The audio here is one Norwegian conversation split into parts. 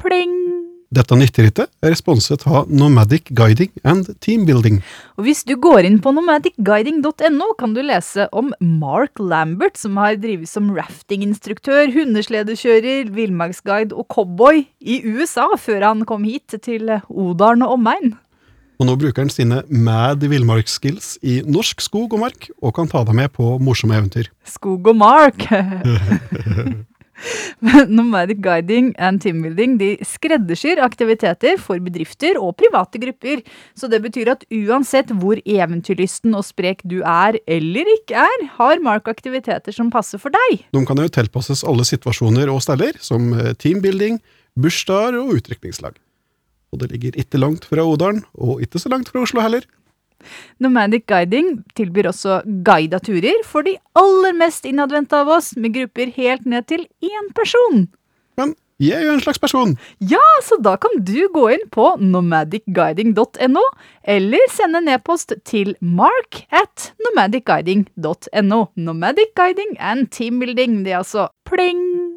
pling! Dette nytterittet er sponset av Nomadic Guiding and Teambuilding. Og hvis du går inn på nomadicguiding.no, kan du lese om Mark Lambert, som har drevet som raftinginstruktør, hundesledekjører, villmarksguide og cowboy i USA før han kom hit til Odalen og omegn. Og nå bruker han sine mad villmarksskills i norsk skog og mark, og kan ta deg med på morsomme eventyr. Skog og Mark. Nomadic Guiding and Teambuilding de skreddersyr aktiviteter for bedrifter og private grupper. Så det betyr at uansett hvor eventyrlysten og sprek du er eller ikke er, har Mark aktiviteter som passer for deg. De kan jo tilpasses alle situasjoner og steller, som eh, teambuilding, bursdager og utdrikningslag. Og det ligger ikke langt fra Odalen, og ikke så langt fra Oslo heller. Nomadic Guiding tilbyr også guida turer for de aller mest innadvendte av oss, med grupper helt ned til én person. Men jeg er jo en slags person. Ja, så da kan du gå inn på nomadicguiding.no, eller sende en e-post til mark at nomadicguiding.no. Nomadic Guiding and Teambuilding, det er altså pling!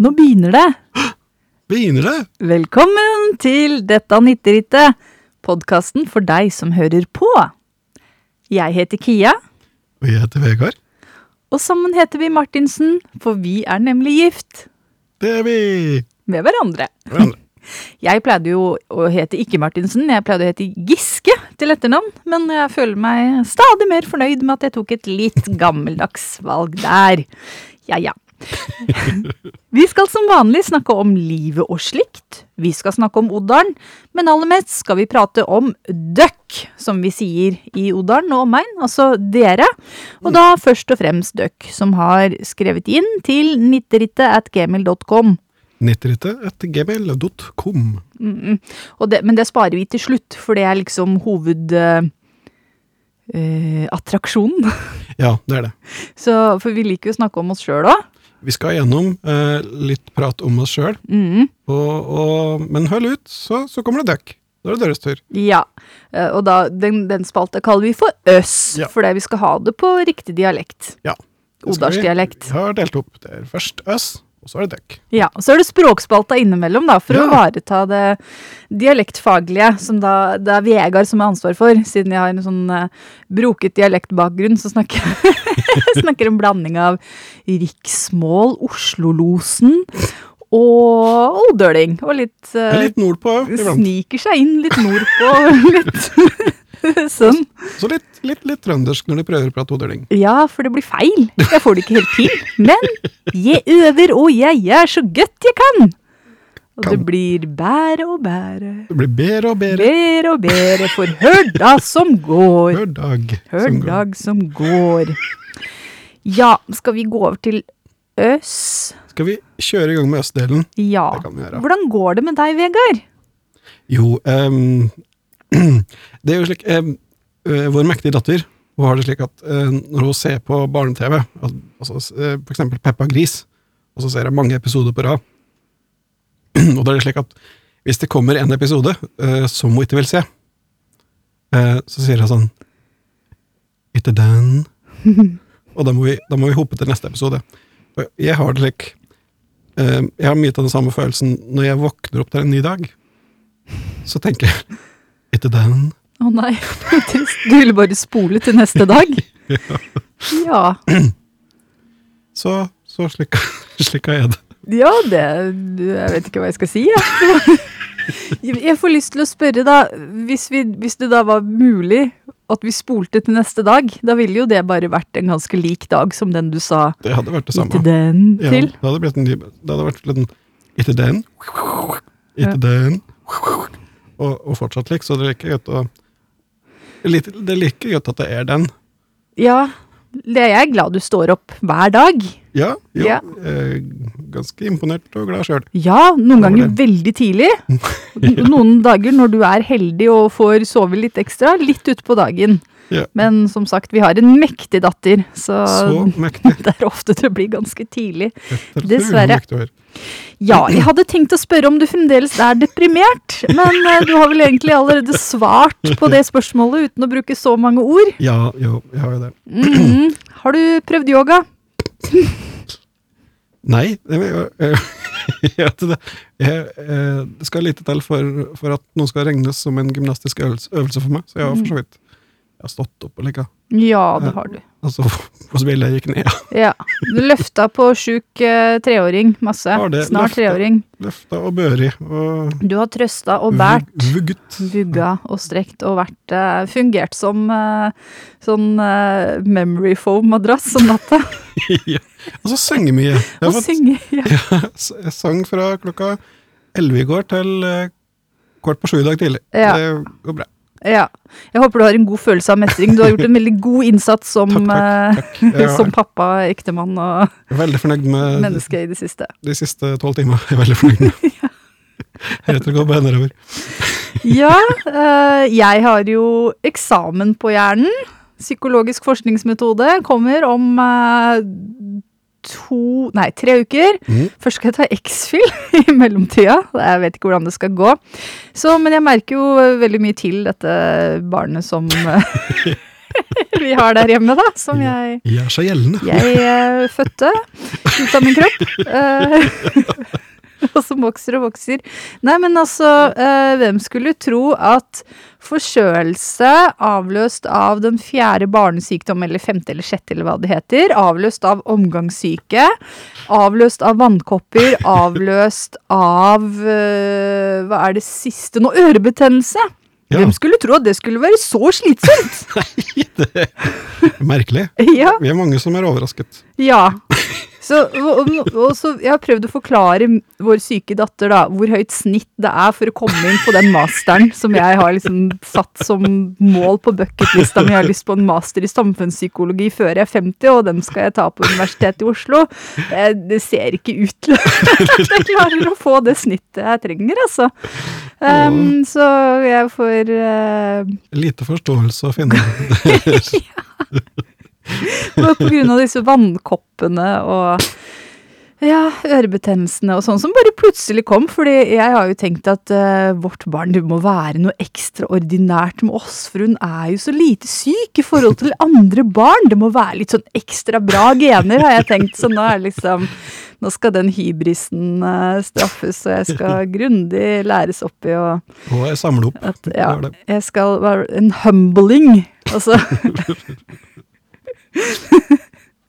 Nå begynner det. Begynner det? Velkommen til Dette nytterittet, podkasten for deg som hører på. Jeg heter Kia, Og jeg heter Vegard. og sammen heter vi Martinsen, for vi er nemlig gift Det er vi! med hverandre. Hverandre. Jeg pleide jo å hete ikke Martinsen, jeg pleide å hete Giske til etternavn, men jeg føler meg stadig mer fornøyd med at jeg tok et litt gammeldags valg der. Ja, ja. Vi skal som vanlig snakke om livet og slikt. Vi skal snakke om Odalen, men aller mest skal vi prate om døkk, som vi sier i Odalen og omegn, altså dere. Og da først og fremst døkk, som har skrevet inn til nitterittet at gmail.com. Nitterittet at gmail.com. Mm, og men det sparer vi til slutt, for det er liksom hovedattraksjonen. Uh, attraksjonen. Ja, det er det. Så, for vi liker jo å snakke om oss sjøl òg. Vi skal gjennom eh, litt prat om oss sjøl, Mm, men hold ut, så, så kommer det døkk. Da er det deres tur. ja. Eh, og da, den, den spalta kaller vi for Øss, Ja. fordi vi skal ha det på riktig dialekt. Ja. Odalsdialekt. Vi har delt opp. Det er først oss, og så er det døkk. Ja, og så er det språkspalta innimellom, da, for å Ja. ivareta det dialektfaglige, som da det er Vegard som har ansvar for. Siden jeg har en sånn uh, broket dialektbakgrunn, så snakker jeg snakker en blanding av riksmål, Oslo-losen og oldøling. Og litt, eh, er litt nordpå iblant. Sniker seg inn litt nordpå. litt sånn. Så litt, litt, litt trøndersk når de prøver å prate hodeling. Ja, for det blir feil. Jeg får det ikke helt til. Men jeg øver, og jeg gjør så godt jeg kan. Og det blir bære og bære. Det blir bedre og bedre Bedre og bedre for hør dag som går. Hør dag. Hver som går. som går. Ja, skal vi gå over til øs? Skal vi kjøre i gang med østdelen? Ja. Det kan vi gjøre. Hvordan går det med deg, Vegard? Jo, ehm, det er jo slik ehm, øh, Vår mektige datter hun har det slik at eh, når hun ser på barne-TV, altså eh, for eksempel Peppa Gris, og så ser jeg mange episoder på rad, og da er det slik at hvis det kommer en episode eh, som hun ikke vil se, eh, så sier hun sånn Ikke den. og da må, vi, da må vi hoppe til neste episode. Og jeg har det slik eh, Jeg har mye av den samme følelsen når jeg våkner opp til en ny dag. Så tenker jeg Ikke den. Å nei, trist. Du ville bare spole til neste dag? Ja. Så, så slik, slik er det. Ja, det Jeg vet ikke hva jeg skal si, jeg. Jeg får lyst til å spørre, da. Hvis, vi, hvis det da var mulig at vi spolte til neste dag, da ville jo det bare vært en ganske lik dag som den du sa Det hadde vært det samme. Etter den Ja, til. det hadde blitt en Det hadde vært en Etter den. Etter Ja. den. Og, og fortsatt lik, så det er like godt å Det er like godt at det er den. Ja, Det er jeg glad du står opp hver dag. Ja, jo, Ja. eh, ganske imponert og glad sjøl. Ja, noen ganger det. veldig tidlig. Noen dager når du er heldig og får sove litt ekstra, litt utpå dagen. Ja. Men som sagt, vi har en mektig datter, så, Så mektig. det er ofte det blir ganske tidlig. Dessverre. er. Ja, jeg hadde tenkt å spørre om du fremdeles er deprimert, men eh, du har vel egentlig allerede svart på det spørsmålet uten å bruke så mange ord. Ja, jo, jeg har jo det. Mhm. Har du prøvd yoga? Nei, det, jeg, jeg, jeg, eh, det skal lite til for, for at noe skal regnes som en gymnastisk øvelse, øvelse for meg. Så jeg har for så vidt jeg har stått opp og ligget. Ja, det har du. Og så ville jeg gikk ned. Ja. Du løfta på sjuk eh, treåring masse. Det, Snart løfta. treåring. Løfta og børi og Du har trøsta og båret. vugget. Vugga og strekt og vært eh, fungert som eh, sånn memory foam-madrass om natta. ja. Og så synge mye. Jeg, Og synge. Ja. jeg sang fra klokka elleve i går til kvart på sju i dag tidlig. Ja. Det går bra. Ja. Jeg håper du har en god følelse av mestring. Du har gjort en veldig god innsats som, Takk, takk, takk. Ja, som pappa, ektemann og menneske i det siste. de siste tolv timene. Jeg er veldig fornøyd med. det. går bare nedover. Ja, eh, jeg har jo eksamen på hjernen. Psykologisk forskningsmetode kommer om eh, to Nei, tre uker. Mm. Først skal jeg ta X-Fill i mellomtida. Jeg vet ikke hvordan det skal gå. Så, men jeg merker jo veldig mye til dette barnet som eh, vi har der hjemme, da. Som jeg Gjør seg gjeldende. jeg eh, fødte ut av min kropp. eh, og som vokser og vokser. Nei, men altså, eh, hvem skulle tro at forkjølelse avløst av den fjerde barnesykdom, eller femte eller sjette, eller hva det heter, avløst av omgangssyke, avløst av vannkopper, avløst av eh, Hva er det siste nå? Ørebetennelse! Ja. Hvem skulle tro at det skulle være så slitsomt? Nei, Det er merkelig. ja. Vi er mange som er overrasket. Ja. Så, og, og, så jeg har prøvd å forklare vår syke datter da, hvor høyt snitt det er for å komme inn på den masteren som jeg har liksom satt som mål på bucketlista mi. Jeg har lyst på en master i samfunnspsykologi før jeg er 50, og den skal jeg ta på Universitetet i Oslo. Eh, Det ser ikke ut til at jeg klarer å få det snittet jeg trenger, altså. Um, så jeg får uh... Lite forståelse å finne. Og på grunn av disse vannkoppene og ja, ørebetennelsene og sånn som bare plutselig kom. Fordi jeg har jo tenkt at uh, vårt barn det må være noe ekstraordinært med oss, for hun er jo så lite syk i forhold til andre barn. Det må være litt sånn ekstra bra gener, har jeg tenkt. Så nå er liksom Nå skal den hybrisen uh, straffes, og jeg skal grundig læres opp i å Og jeg samler opp. at, ja, jeg skal være en humbling. Altså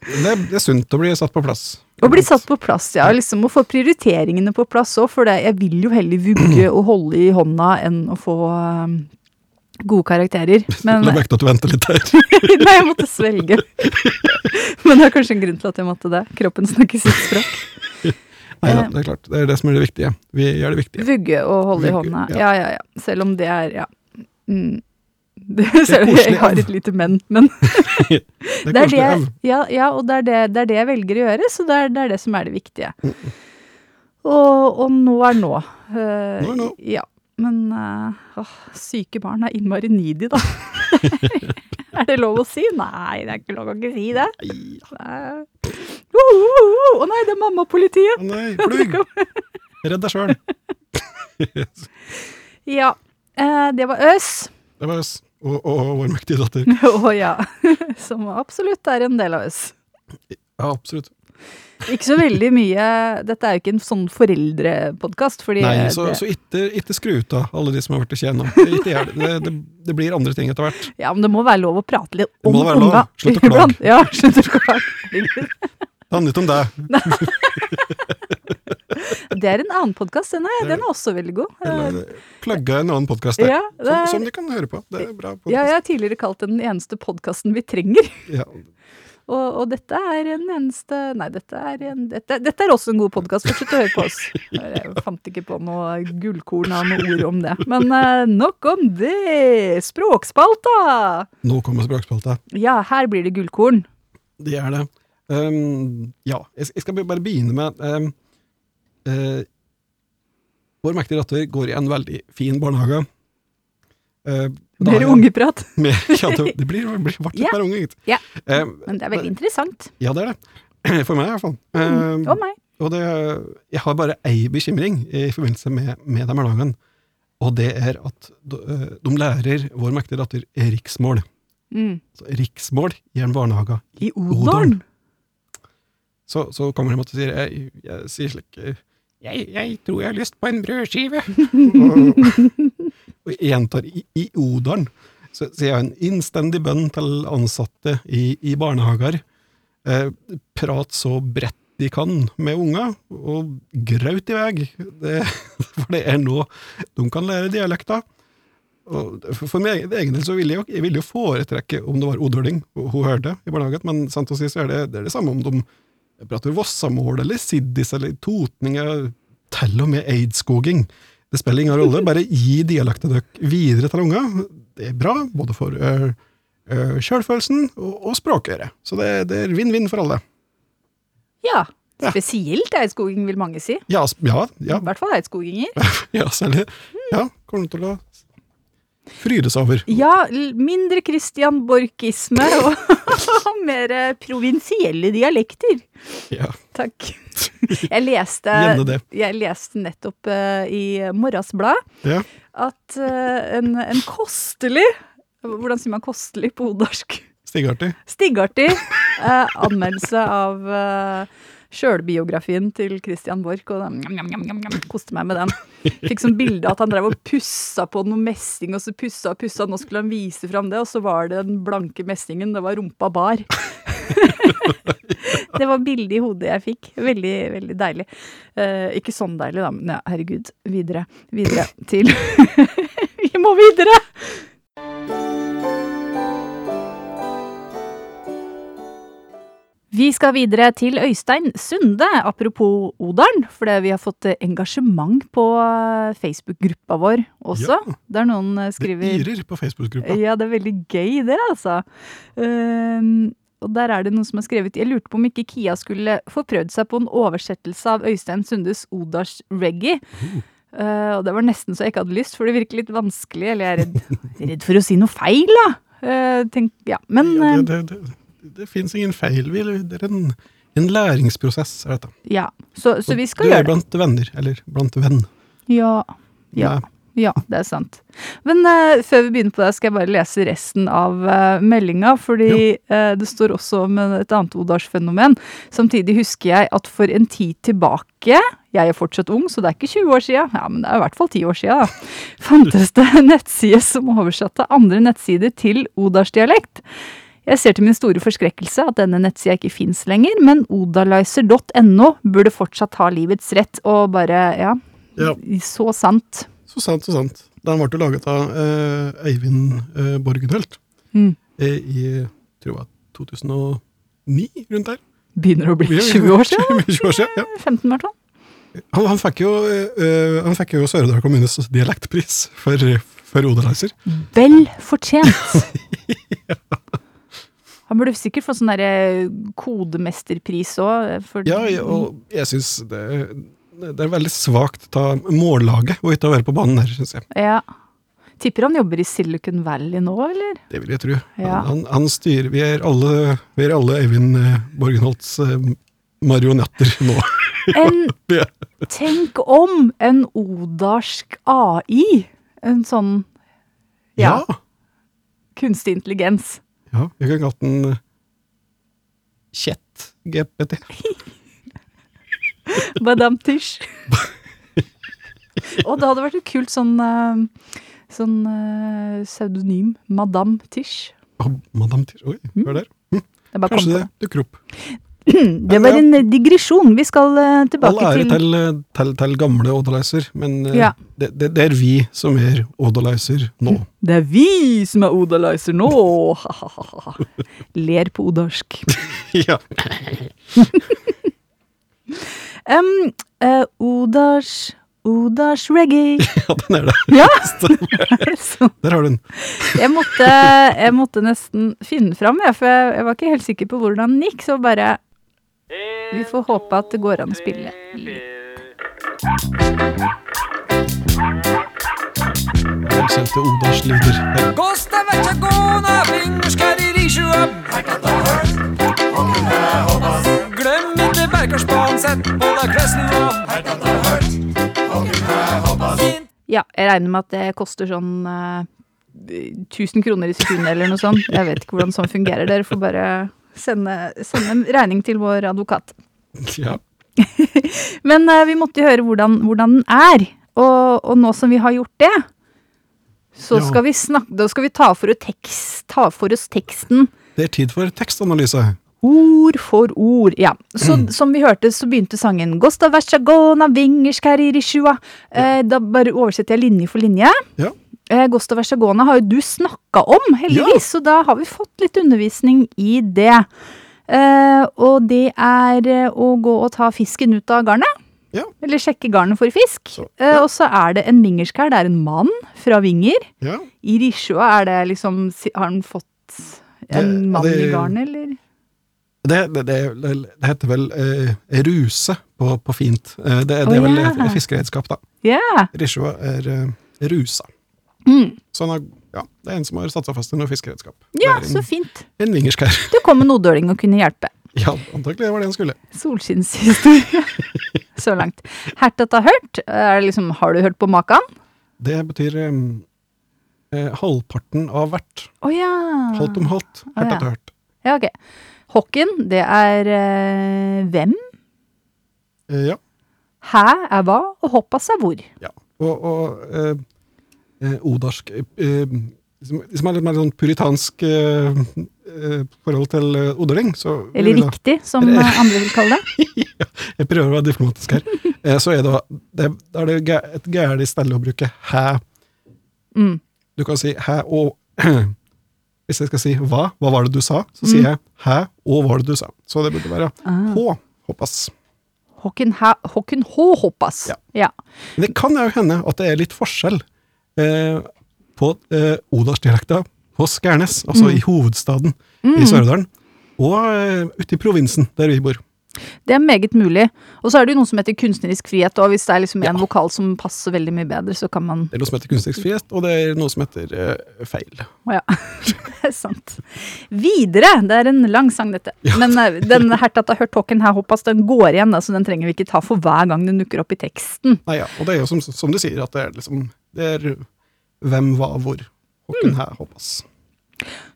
Det, det er sunt å bli satt på plass. Å bli satt på plass, ja. Liksom å få prioriteringene på plass òg. For det, jeg vil jo heller vugge og holde i hånda enn å få um, gode karakterer. Men La merke til at du venter litt her. Nei, jeg måtte svelge. Men det er kanskje en grunn til at jeg måtte det. Kroppen snakker sitt språk. Nei da, det er klart. Det er det som er det viktige. Vi gjør det viktige. Vugge og holde i hånda. ja. Ja, ja, ja. Selv om det er Ja. Mm. Det, er koselig, jeg har ja. et lite men, men Det er det er det, ja, ja, og det er det, det er det jeg velger å gjøre, så det er det, er det som er det viktige. Og, og nå er nå. Uh, Nå er nå. Ja. Men uh, åh, syke barn er innmari needy, da. er det lov å si? Nei, det er ikke lov å ikke si det. Nei. Uh, Å nei, det er mammapolitiet! Å nei, flug! Redd deg sjøl. Ja. eh, det var Øs. Det var oss. Og, og, og vår mektige datter. Å ja. Som absolutt er en del av oss. Ja, absolutt. Ikke så veldig mye Dette er jo ikke en sånn foreldrepodkast, Nei, så, det, så ikke, ikke skru ut av alle de som har vært i tjene. Det. Det, det. blir andre ting etter hvert. Ja, men det må være lov å prate litt om Det må være lov. Slutt å klage. Ja, slutt å klage. Det handler ikke om deg. Det er en annen podkast, den, er- er den er også veldig god. Plugga en annen podkast der. Ja, det som, er- som de kan høre på. Det er bra Ja, jeg har tidligere kalt den den eneste podkasten vi trenger. Ja. Og, og dette er en eneste Nei, dette er, en, dette, dette er også en god podkast. Fortsett å høre på oss. Jeg fant ikke på noe gullkorn av noe ord om det. Men eh, nok om det! Språkspalta! Nå kommer språkspalta. Ja, her blir det gullkorn. Det er det. Um, ja, jeg, jeg skal bare begynne med um, uh, Vår mektige datter går i en veldig fin barnehage. Eh, blir Mer ungeprat. Med, ja, det, det blir, det blir litt Ja. mer unge, gitt. Ja. Eh, Men det er veldig interessant. ja, det er det. For meg, i hvert fall. Mm, Og meg. Og det, jeg har bare ei bekymring i forbindelse med, med de barnehagene, og det er at de, eh, de lærer vår mektige datter riksmål. Mm. Så riksmål i en barnehage. I Odalen. Så, så kommer de og sier jeg, jeg sier slik eh, jeg, jeg tror jeg har lyst på en brødskive. og, gjentar i, i Odalen. Så, så jeg en innstendig bønn til ansatte i, i barnehager. Eh, prat så bredt de kan med unger, og graut i vei. For det er nå de kan lære dialekter. Og for min egen del så ville jeg, jeg ville jo foretrekke om det var odøling hun hørte i barnehagen, men sant å si så er det, det er det samme om de prater vossamål eller siddis eller totning, til og med eidskoging. Det spiller ingen rolle, bare gi dialekten deres videre til unger. Det er bra, både for uh, sjølfølelsen og, og språkøret. Så det, det er vinn-vinn for alle. Ja. Ja. Spesielt eidskoging, vil mange si. Ja, ja, ja, I hvert fall eidskoginger. ja særlig. Ja, kommer til å frydes over. Ja, mindre Christian Borchisme og, og mer eh, provinsielle dialekter. Ja, Takk. Jeg leste, jeg leste nettopp uh, i Morras Blad Ja. at uh, en, en kostelig Hvordan sier man kostelig på odalsk? Stigartig. Stiggartig uh, anmeldelse av sjølbiografien til Christian Borch, og njam, koste meg med den. Fikk sånn bilde at han drev og pussa på noe messing, og så pussa og pussa, nå skulle han vise fram det, og så var det den blanke messingen, det var rumpa bar. det var bildet i hodet jeg fikk. Veldig, veldig deilig. Eh, ikke sånn deilig, da, men ja, herregud. Videre. Videre til Vi må videre! Vi skal videre til Øystein Sunde, apropos Odalen. Fordi vi har fått eh, engasjement på eh, Facebook-gruppa vår også. Ja. Der noen skriver Det irer på Facebook-gruppa. ja, det er veldig gøy det, altså. Ehm, og der er det noen som har skrevet Jeg lurte på om ikke Kia skulle få prøvd seg på en oversettelse av Øystein Sundes Odars reggae. Eh, og det var nesten så jeg ikke hadde lyst, for det virker litt vanskelig. Eller jeg er redd, redd for å si noe feil, da. Uh, tenk, ja, men Ja, eh, det det, det, det fins ingen feil. Vi- Det er en, en læringsprosess, er dette. ja. Så, så vi skal gjøre det. du er blant venner, eller blant venn. Ja. Ja. Nei. Ja, det er sant. Men uh, før vi begynner på det, skal jeg bare lese resten av uh, meldinga, fordi uh, det står også om et annet Odalsfenomen. Samtidig husker jeg at for en tid tilbake, jeg er fortsatt ung, så det er ikke 20 år sia, ja, men det er i hvert fall 10 år sia, da, fantes det en nettside som oversatte andre nettsider til odalsdialekt. Jeg ser til min store forskrekkelse at denne nettsida ikke fins lenger, men odalizer.no burde fortsatt ha livets rett, og bare, ja, Ja, så sant. så sant, så sant. Den ble laget av eh, Eivind eh, Borgenhelt Mm. eh, i tror jeg 2009, rundt der. Begynner å bli 20 år siden. 20 år siden, ja. 15 i hvert fall. Han, han fikk jo, uh, han fikk jo Sør-Odal kommunes dialektpris for, for Odalizer. Vel fortjent. Han burde sikkert få sånn derre kodemesterpris òg. Ja, og jeg syns det, det er veldig svakt av mållaget å ikke være på banen her, syns jeg. ja. Tipper han jobber i Silicon Valley nå, eller? Det vil jeg tro. Ja. Han, han styrer Vi er alle, vi er alle Eivind eh, Borgenholts eh, marionetter nå. En, tenk om en odarsk AI! En sånn ja, Ja. kunstig intelligens. Ja. Vi kan hatt en eh, Chet GPT. Madame Tish. Og det hadde vært et kult sånn eh, Sånn eh, pseudonym. Madame Tish. Oh, Madame Tish. Oi, hør der. Mm. Det Kanskje det dukker opp. Det var en digresjon. Vi skal eh, All tilbake ære til til, eh, til, til gamle Odalizer, men eh, Ja. det, det, det er vi som er Odalizer nå. Det er vi som er odalizer nå! Ler på odalsk. ja. Um, uh, odars Odars reggae. Ja, den er det. Ja, Der har du den. jeg måtte, jeg måtte nesten finne fram, jeg, for jeg, jeg var ikke helt sikker på hvordan den gikk. Så bare Vi får håpe at det går an å spille litt. Glem ikke sett på deg Ja, jeg regner med at det koster sånn eh, 1000 kroner i sekundet eller noe sånt. Jeg vet ikke hvordan sånn fungerer. Dere får bare sende, sende regning til vår advokat. Ja. Men uh, vi måtte jo høre hvordan, hvordan den er. Og, og nå som vi har gjort det, så Ja. skal vi snakke, da skal vi ta for, tekst, ta for oss teksten Det er tid for tekstanalyse. ord for ord. Ja, så Som vi hørte, så begynte sangen Gosta versagona vingerskaririshua. Eh, da bare oversetter jeg linje for linje. Ja. Eh, Gosta versagona har jo du snakka om, heldigvis, så da har vi fått litt undervisning i det. Uh, og det er eh, å gå og ta fisken ut av garnet. Ja. Eller sjekke garnet for fisk. Så, ja. uh, og så er det en vingerskær. Det er en mann fra Vinger. Ja. I Rishua er det liksom Har han fått en Det- mann det- i garnet, eller? Det, det, heter vel uh, ruse på, på fint. Det, det Å, er vel ja. et fiskeredskap, da. Yeah. Rishua er rusa. Mm. Så har, ja, det er en som har satt seg fast i noe fiskeredskap. Ja, er så fint. en vingerskær. Det kom en odøling og kunne hjelpe. Ja, antakelig var det han skulle. Solskinnshistorie. så langt. Hertet har hørt. Det liksom, har du hørt på makan? Det betyr um, eh, halvparten av hvert. Å ja. Halvt om halvt. Ah, oh, ja. har hørt. Ja, ok. Hokken, det er eh, hvem? Eh, ja. Hæ er hva, og hoppas er hvor. ja. Og, og eh, odarsk eh, eh, som, er litt mer sånn puritansk eh, eh, forhold til eh, odeling, så Eller da- riktig, som eh, andre vil kalle det. Jeg prøver å være diplomatisk her. Eh, så er det, det, er det et gærent sted å bruke hæ. Mm. Du kan si hæ og Hvis jeg skal si hva, hva var det du sa, så Mm. sier jeg hæ og hva var det du sa. Så det burde være Ah. hå, hoppas. håken hå hoppas. Ja. ja. Det kan jo hende at det er litt forskjell eh, på eh, Odalsdialekta hos Skærnes, altså Mm. i hovedstaden Mm. i Sør-Odalen, og eh, ute i provinsen der vi bor. Det er meget mulig. Og så er det jo noe som heter kunstnerisk frihet, og hvis det er liksom en Ja. vokal som passer veldig mye bedre, så kan man Det er noe som heter kunstnerisk frihet, og det er noe som heter uh, feil. Å ja. det er sant. Videre. Det er en lang sang, dette. Men eh, den Hertat har hørt Håken her hoppas, den går igjen, så den trenger vi ikke ta for hver gang den dukker opp i teksten. Nei, ja, og det er jo som, som du sier, at det er liksom Det er hvem, hva, hvor. Håken her hoppas.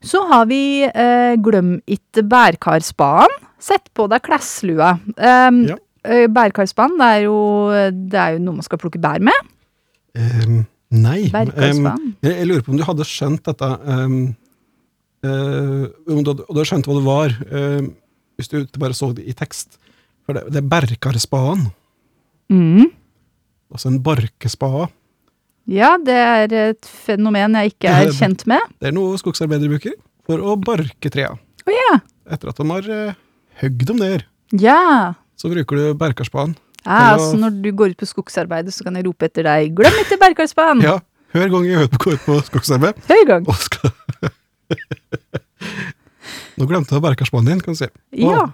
Så har vi eh, Glem itte bærkarspaden. Sett på deg klesslua. Um, Ja. eh, Bærkarspaden, det, er jo- det er jo noe man skal plukke bær med. Um, nei. Ehm, jeg, jeg lurer på om du hadde skjønt dette um, uh, Om du, hadde- og du hadde skjønt hva det var, hvis du bare så det i tekst. For det, det er bærkarspaden. Mm. Altså en barkespade. Ja, det er et fenomen jeg ikke er kjent med. Det er noe skogsarbeidere bruker for å barke trea. Å ja. Etter at de har uh, høgd dem ned, Ja. så bruker du Berkarspaden. Ja, ah, altså når du går ut på skogsarbeidet, så kan jeg rope etter deg 'glem ikke Bergkarsbanen'. Ja, hver gang jeg går ut på skogsarbeid Høy gang. Nå glemte jeg Berkarspaden din, kan du si. Ja.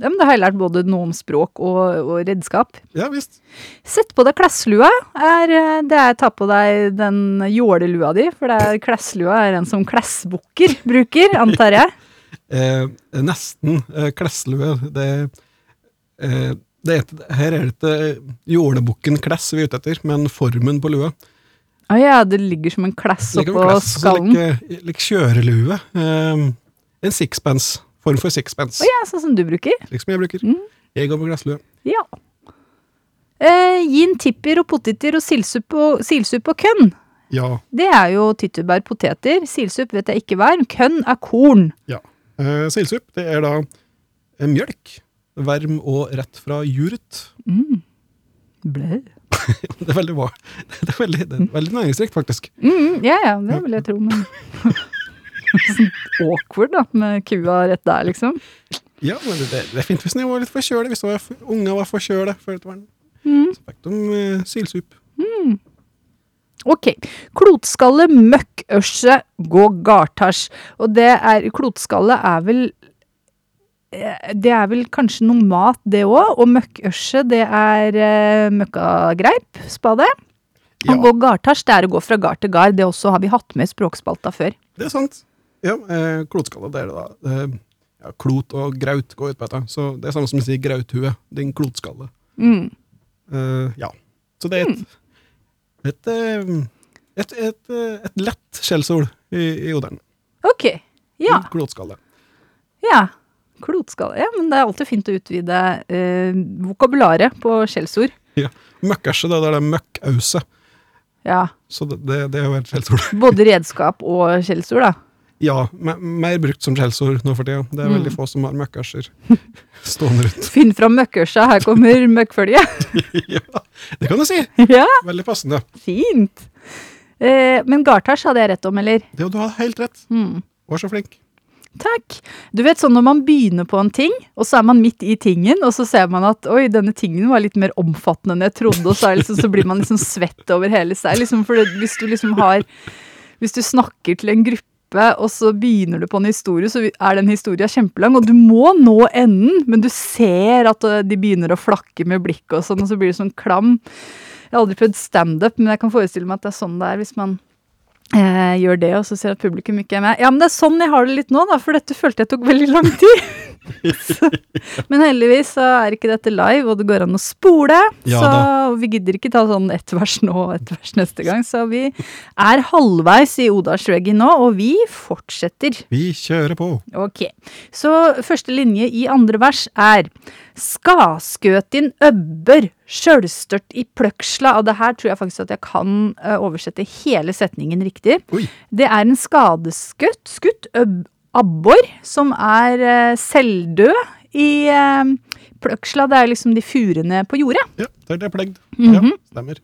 Ja. Men da har jeg lært både noe om språk og, og redskap. Ja visst. Sett på deg klesslua. Er, eh, det er ta på deg den jålelua di, for det er klesslua er en som klesbukker bruker, antar jeg. Eh, nesten eh, klesslue. Det, eh, det er, her er det ikke jålebukken kless vi er ute etter, men formen på lua. Å ja, det ligger som en kless oppå skallen. Like, like kjørelue. Eh, en sixpence. Form for sixpence. Å ja, sånn som du bruker. Slik som jeg bruker. Mm. Jeg går på glasslue. Ja. Eh, gin, tipper og poteter og sildsuppe og, sildsuppe og kønn. Ja. Det er jo tyttebær, poteter. Sildsupp vet jeg ikke hva er. Kønn er korn. ja. Eh, silsupp, det er da eh, mjølk. Verm og rett fra juret. Mm. Blæ. Det er veldig bra. Det er veldig, det er veldig næringsrikt, faktisk. Mm, ja, ja, det vil jeg tro, men Sånn awkward, da, med kua rett der, liksom. Ja, men det, det, er fint hvis den var litt forkjøla. hvis var, unga var forkjøla. Mm. De eh, sildsup. Ok. Klotskalle, møkkørse, gå gartasj. Og det er Klotskalle er vel eh, Det er vel kanskje noe mat, det òg. Og møkkørse, det er eh, møkkagreip, spade. Ja, Og gå gartasj, det er å gå fra gard til gard. Det også har vi hatt med i språkspalta før. det er sant. Ja, eh, klotskalle, det er det da. Eh, ja, klot og graut går ut på dette. Så det er samme som å si grauthue. Din klotskalle. Mm. Eh, ja. Så det er et et, eh, et, et, eh, et lett skjellsord i, i odelen. Ok. Ja. Klotskalle. ja. Klotskalle. Ja, men det er alltid fint å utvide eh, vokabularet på skjellsord. Ja. Møkkerse, det er det møkkause. Ja. Så det, det, det er jo et skjellsord. Både redskap og skjellsord, da. Ja, me- mer brukt som skjellsord nå for tida. Det er Mm. veldig få som har møkkerser stående rundt. Finn fram møkkørsa, her kommer møkkfølget. ja, det kan du si! ja, Veldig passende. fint. Eh, men gartasj hadde jeg rett om, eller? Det, du har helt rett. Mm. Var så flink. Takk. Du vet sånn når man begynner på en ting, og så er man midt i tingen, og så ser man at oi, denne tingen var litt mer omfattende enn jeg trodde, og så, liksom, så blir man liksom svett over hele seg. Liksom, for hvis du liksom har Hvis du snakker til en gruppe, og så begynner du på en historie, så er den historia kjempelang, og du må nå enden, men du ser at øh, de begynner å flakke med blikket og sånn, og så blir det sånn klam. Jeg har aldri prøvd standup, men jeg kan forestille meg at det er sånn det er hvis man eh, gjør det, og så ser at publikum ikke er med. Ja, men det er sånn jeg har det litt nå, da, for dette følte jeg tok veldig lang tid. så, men heldigvis så er ikke dette live, og det går an å spole. Ja så vi gidder ikke ta sånn ett vers nå og ett vers neste gang. Så vi er halvveis i Odas reggae nå, og vi fortsetter. Vi kjører på. Ok, så første linje i andre vers er Skaskøtin øbber sjølstørt i pløksla. Og det her tror jeg faktisk at jeg kan eh, oversette hele setningen riktig. Oi. Det er en skadeskutt, skutt øb, abbor, som er eh, selvdød i eh, pløksla. Det er liksom de furene på jordet. Ja, det er det plegd. Mhm. Ja, stemmer.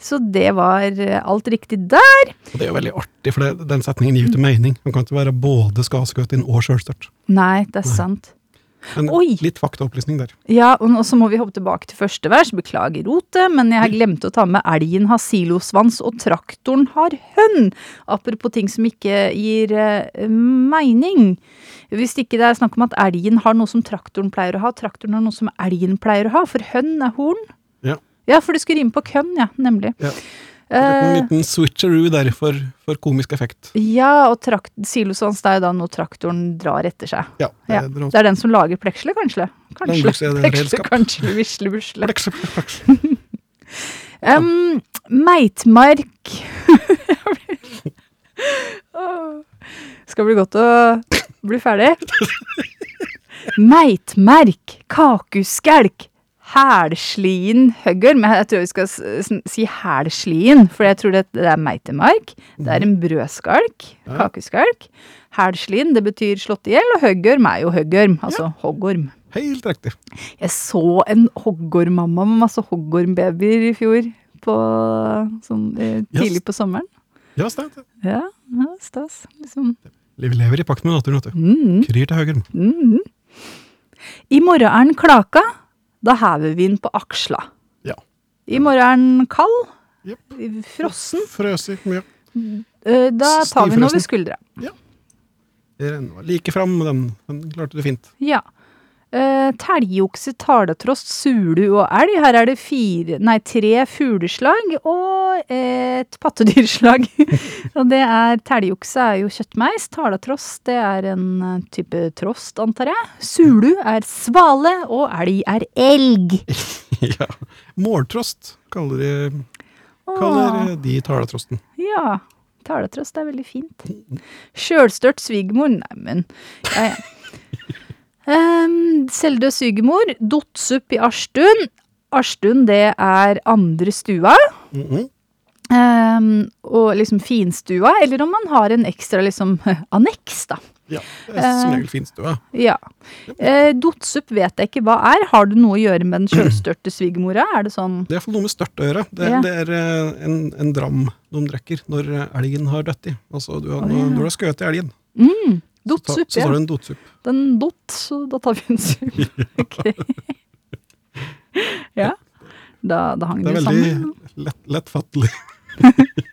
Så det var eh, alt riktig der. Og det er jo veldig artig, for det, den setningen gir jo ikke mening. Man kan ikke være både skadeskutt og sjølstørt. Nei, det er sant. Men Oi. litt faktaopplysning der. Ja, og så må vi hoppe tilbake til første vers. Beklager rotet, men jeg har glemt å ta med elgen har silosvans og traktoren har hønn. Apropos ting som ikke gir uh, mening. Hvis ikke det er snakk om at elgen har noe som traktoren pleier å ha, traktoren har noe som elgen pleier å ha, for hønn er horn. Ja. Ja, for det skulle rime på kønn, ja, nemlig. Ja. En Eh, liten switcheroo der for, for komisk effekt. ja, og trakt, silosvans det er jo da noe traktoren drar etter seg. Ja, det Ja, Det er den som lager pleksle, kanskje? Kanskje. Pleksle, kanskje, visle, busle. Fleks, fleks, fleks. Um, Meitmark Skal bli godt å bli ferdig. Meitmerk, kakuskelk, hælslien høgger. Men jeg tror vi skal si hælslien, for jeg tror det, det er meitemark. Det er en brødskalk, Kakeskalk. Hælslien, det betyr slått i hjel, og høggorm er jo høggorm, altså hoggorm. Helt riktig. Jeg så en hoggormmamma med masse hoggormbabyer i fjor, på, sånn, tidlig tidlig på sommeren. Ja, stas. Ja, ja stas. Liksom. Vi lever i pakt med naturen, vet du. Mm, Kryr til høyre. mm. I morgen er den klaka, da hever vi den på aksla. Ja. I morgen er den kald, Yep. frossen, Frøsig mye. eh, da tar vi den over skuldra. Det renner like fram, med den, den klarte du fint. Ja. Uh, Telgokse, taletrost, sulu og elg. Her er det fire, nei, tre fugleslag og et pattedyrslag. og det er Telgokse er jo kjøttmeis. Taletrost det er en eh, type trost, antar jeg. Sulu er svale, og elg er elg. ja. Måltrost kaller de, kaller de taletrosten. ja. Taletrost er veldig fint. Sjølstørt svigermor, neimen ja, ja. Um, Selvdød svigermor, Dotsup i Arstun. Arstun, det er andre stua. Mhm. Um, og liksom finstua, eller om man har en ekstra liksom anneks, da. Ja, det er som Eh. regel finstua. Ja. Uh, Dotsup vet jeg ikke hva er. Har det noe å gjøre med den sjølstørte svigermora? Er det sånn Det er iallfall noe med størt å gjøre. Det, Ja. det er eh, en, en dram de drikker når eh, elgen har dødd i. Altså, du har, oh, ja. når du har skutt elgen, mm, så, ja. Så tar du en dotsup. Den dott, så da tar vi en sup. Ok. ja. Da, da hang Det sammen. Det er veldig lettfattelig. lett, lettfattelig.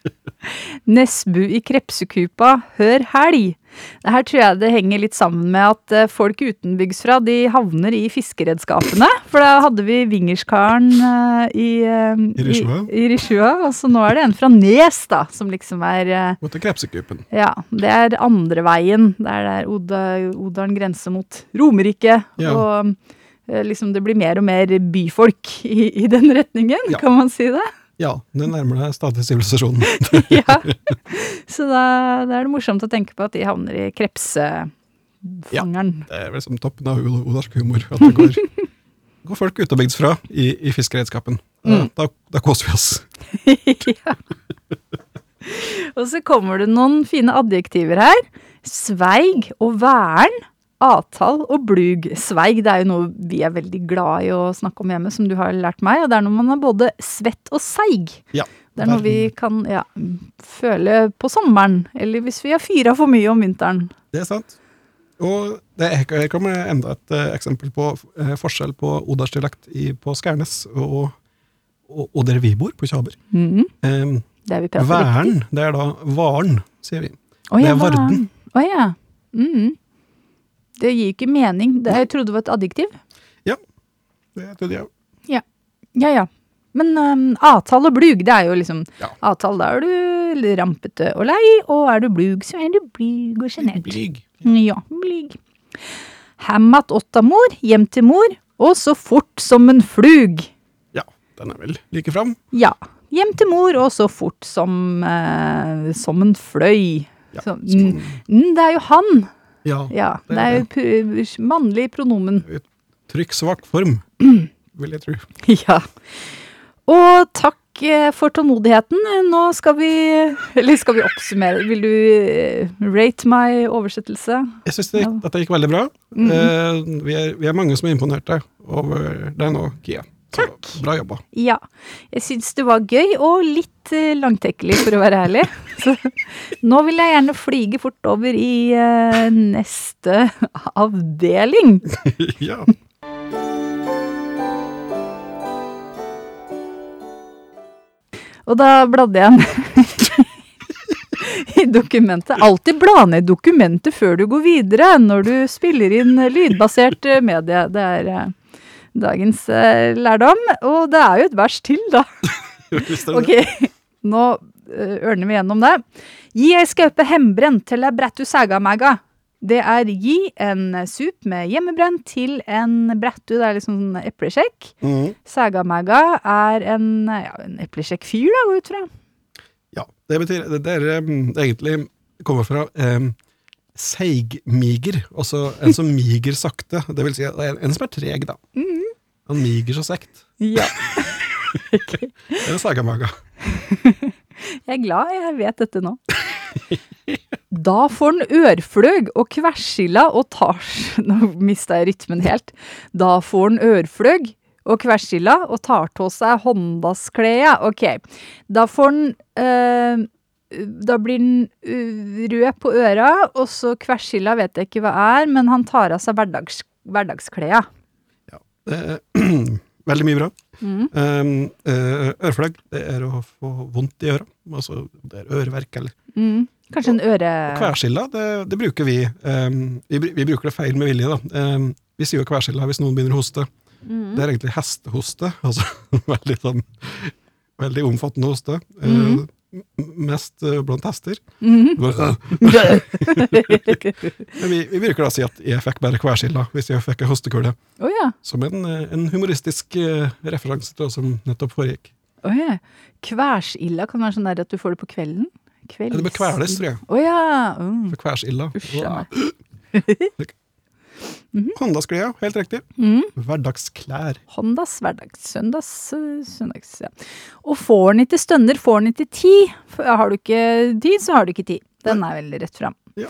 Nesbu i krepsekupa, hør helg. Det her tror jeg det henger litt sammen med at folk folk utenbygdsfra de havner i fiskeredskapene. For da hadde vi Vingerskaren eh, i, eh, I. I, i og så nå er det en fra Nes, da, som liksom er eh, Mot krepsekupen. Ja, det er andre veien. Det er der Oda, Odalen grenser mot Romerike. Ja. Og eh, liksom det blir mer og mer byfolk i, i den retningen, Ja. kan man si det? Ja, det nærmer deg stadig sivilisasjonen. ja. Så da, da er det morsomt å tenke på at de havner i krepsefangeren. Det er vel som toppen av odarsk humor. At det går, går folk utenbygdsfra i, i fiskeredskapen. Mm. da, da koser vi oss. ja. Og så kommer det noen fine adjektiver her. Sveig og væren. Avtall og blug. Sveig det er jo noe vi er veldig glad i å snakke om hjemme, som du har lært meg. Og det er når man er både svett og seig. Ja. Det er noe vi kan ja, føle på sommeren, eller hvis vi har fyra for mye om vinteren. Det er sant. Og det er, her kommer enda et eh, eksempel på eh, forskjell på odalsdialekt i- på Skærnes og, og, og der vi bor, på Kjaber. Mhm. Um, Det er vi prater riktig. væren, det er da varen, sier vi. Oh, ja, det er varden. Oh, ja. Mhm. Det gir ikke mening. Det, jeg trodde det var et adjektiv. Ja. Det trodde jeg. Ja ja. ja. Men um, avtale og blug, det er jo liksom Ja. Avtale, da er du rampete og lei, og er du blug, så er du blyg og sjenert. Blyg. Ja, blyg. Hem att åtta mor, hjem til mor, og så fort som en flug. Ja, den er vel like fram. Ja. Hjem til mor, og så fort som, eh, som en fløy. Ja, Så, sånn. mm, det er jo han. Ja. Ja, det det er er jo mannlig pronomen. Trykk svak form, vil jeg tro. Ja. Og takk eh, for tålmodigheten. Nå skal vi Eller skal vi oppsummere? Vil du eh, rate my oversettelse? Jeg syns det, dette gikk veldig bra. Mm -hmm. vi, er, vi er mange som er imponerte over deg nå, Kia. Så Takk. Bra jobba. Ja. Jeg syns det var gøy, og litt eh, langtekkelig, for å være ærlig. Så nå vil jeg gjerne flyge fort over i eh, neste avdeling. ja. Og da bladde jeg i dokumentet. Alltid bla ned dokumentet før du går videre når du spiller inn lydbasert eh, medie. Det er eh, dagens eh, lærdom. Og det er jo et vers til, da. Ok, nå eh, ørner vi gjennom det. Gi ei skaupe hembrent til ei brettu sægamegga. Det er gi en sup med hjemmebrent til en brettu, det er liksom sånn eplekjekk. Mhm. Sægamegga er en, ja, en eplekjekk fyr, da, går ut fra. Ja, det betyr Det, det er um, egentlig kommer fra um, seigmiger, altså en som miger sakte. Det vil si er en som er treg, da. Mhm. Han miger så sekt. Ja. Det er sagamaga. Jeg er glad jeg vet dette nå. Da får han ørfløg og kversilla og tar Nå mista jeg rytmen helt. Da får han ørfløg og kversilla og tar til seg håndaskleda. Ok. Da får han øh, Da blir han eh, rød på øra, og så kversilla vet jeg ikke hva er, men han tar av seg hverdags, hverdagskleda. Det er veldig mye bra. Mm. Um, eh, ørefløgg, det er å få vondt i øra. Altså, det er øreverk eller Mm. Kanskje en øre... Kværskilla, det, det bruker vi. Um, vi. Vi bruker det feil med vilje, da. Um, vi sier jo kværskilla hvis noen begynner å hoste. Mm. Det er egentlig hestehoste. Altså veldig sånn Veldig omfattende hoste. Mhm. Mest eh, blant hester. Mm Men vi, vi bruker da å si at jeg fikk bare kværskilla hvis jeg fikk en hostekule. Oh, ja. Som en, eh, en humoristisk uh, referanse til hva som nettopp foregikk. Oh, ja. Kværsilla kan være sånn der at du får det på kvelden? Ja, Det bør kveles, tror jeg. Oh, ja. Mm. For kværsilla. Uff a meg. Håndaskleda, helt riktig. Mm. Hverdagsklær. Håndas, hverdags, søndags, øh, søndags, ja. Og får den ikke stønner, får den ikke tid. Har du ikke tid, så har du ikke tid. Den er veldig rett fram. Ja.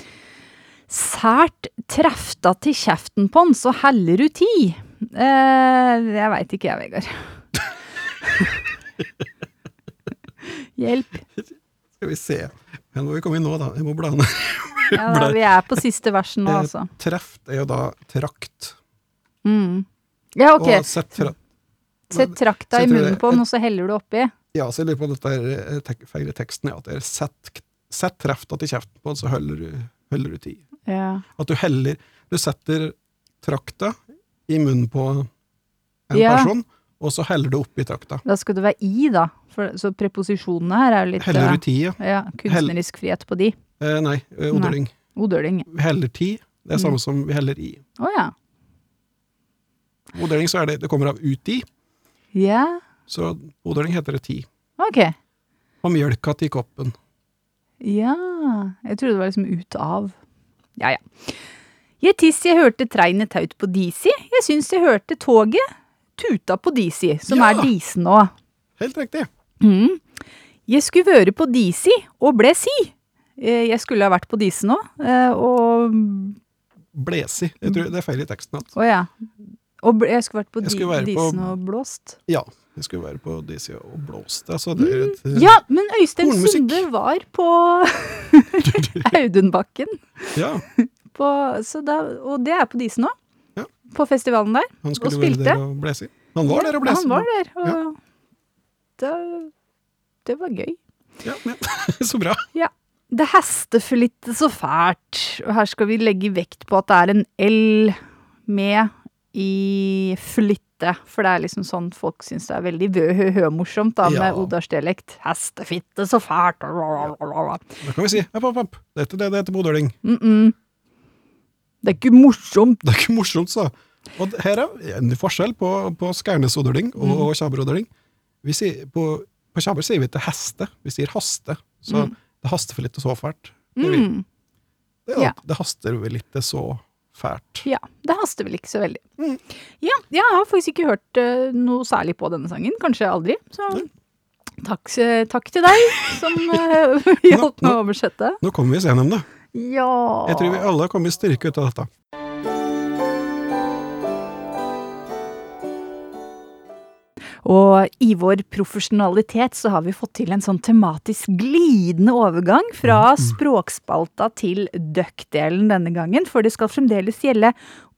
Sært trefta til kjeften på den, så heller du tid. Eh, jeg veit ikke jeg, Vegard. Hjelp. Skal vi se. Men hvor vi komme inn nå, da? Jeg må bla ned. Ja, da, vi er på siste versen nå, altså. Treff er jo da trakt. Mm. Ja, ok. Og sett tra Sett trakta i munnen på den, og så heller du oppi. Ja, så jeg lurer på dette her, eh, tek, feil teksten, er at det er sett, sett trefta til kjeften på den, så holder du, holder du tid. Ja. At du heller Du setter trakta i munnen på en Ja. person, og så heller du oppi trakta. Da skal det være i, da. For, så preposisjonene her er jo litt Heller eh, du tid, ja. ja, kunstnerisk frihet på de. Eh, nei, eh, odøling. Odøling. Vi heller ti. det er Mm. samme som vi heller i. Å ja. Odøling så er det, det kommer av uti, Ja, så odøling heter det ti. ok. Og mjølka til koppen. Ja, jeg trodde det var liksom ut av. Ja, ja. Jeg tiss jeg hørte treinet taut på Disi. Jeg syns jeg hørte toget tuta på Disi, som Ja. er Disen nå. Helt riktig. Mm. Jeg skulle være på Disi, og ble si. Eh, Jeg skulle ha vært på Disi nå, eh, og Blesi. Jeg tror det er feil i teksten. At, Oh, ja. Og jeg skulle vært på, skulle være på- og blåst. ja, jeg skulle være på Dizzie og blåst. Altså, det er et, Mm. Ja, men Øystein Sunde var på Audunbakken. ja, På, så da, og det er på Disen nå. Ja. På festivalen der. han skulle Og være der og blese. Han var der og blese. Han var der, og det, det var gøy. Ja, men, så bra. Det hester for litt så fælt, og her skal vi legge vekt på at det er en L med i flytte, for det er liksom sånn folk syns det er veldig vø-hø-hø-morsomt da, Ja. med Odarsdialekt. Hestefitte, så fælt! Da kan vi si hopp, hopp, hopp. Det det det heter bodøling. Mm -mm. Det er ikke morsomt. Det er ikke morsomt, sa Og her er en forskjell på, på Skærnes-odøling og mm. Vi sier, på, på Kjabber sier vi ikke heste, vi sier haste. Så Mm. Det haster for litt så fælt. Det. Mm. det, Ja. det haster vel litt så fælt. Ja, det haster vel ikke så veldig. Mm. Ja, jeg har faktisk ikke hørt uh, noe særlig på denne sangen. Kanskje aldri. Så takk, eh, takk til deg som uh, hjalp meg å oversette. Nå kommer vi oss gjennom det. Ja. Jeg tror vi alle kommer kommet styrke ut av dette. Og i vår profesjonalitet så har vi fått til en sånn tematisk glidende overgang fra språkspalta til duck-delen denne gangen, for det skal fremdeles gjelde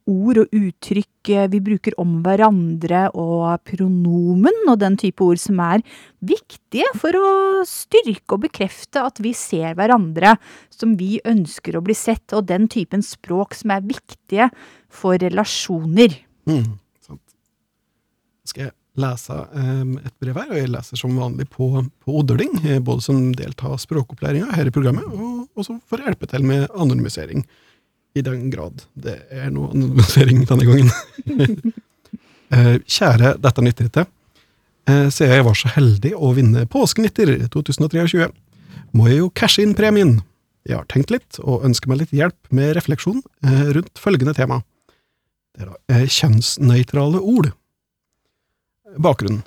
ord og uttrykk. Vi bruker om hverandre og pronomen og den type ord som er viktige for å styrke og bekrefte at vi ser hverandre som vi ønsker å bli sett, og den typen språk som er viktige for relasjoner. Mm, sant. Skal jeg lese et brev her, og jeg leser som vanlig på, på odøling, eh, både som deltar av språkopplæringa her i programmet, og også for å hjelpe til med anonymisering, i den grad det er noe anonymisering denne gangen. Eh, Kjære Dette nytter ikke. Eh, Siden jeg var så heldig å vinne Påskenytter 2023, må jeg jo cashe inn premien. Jeg har tenkt litt, og ønsker meg litt hjelp med refleksjon rundt følgende tema. Det er da kjønnsnøytrale ord. Bakgrunnen.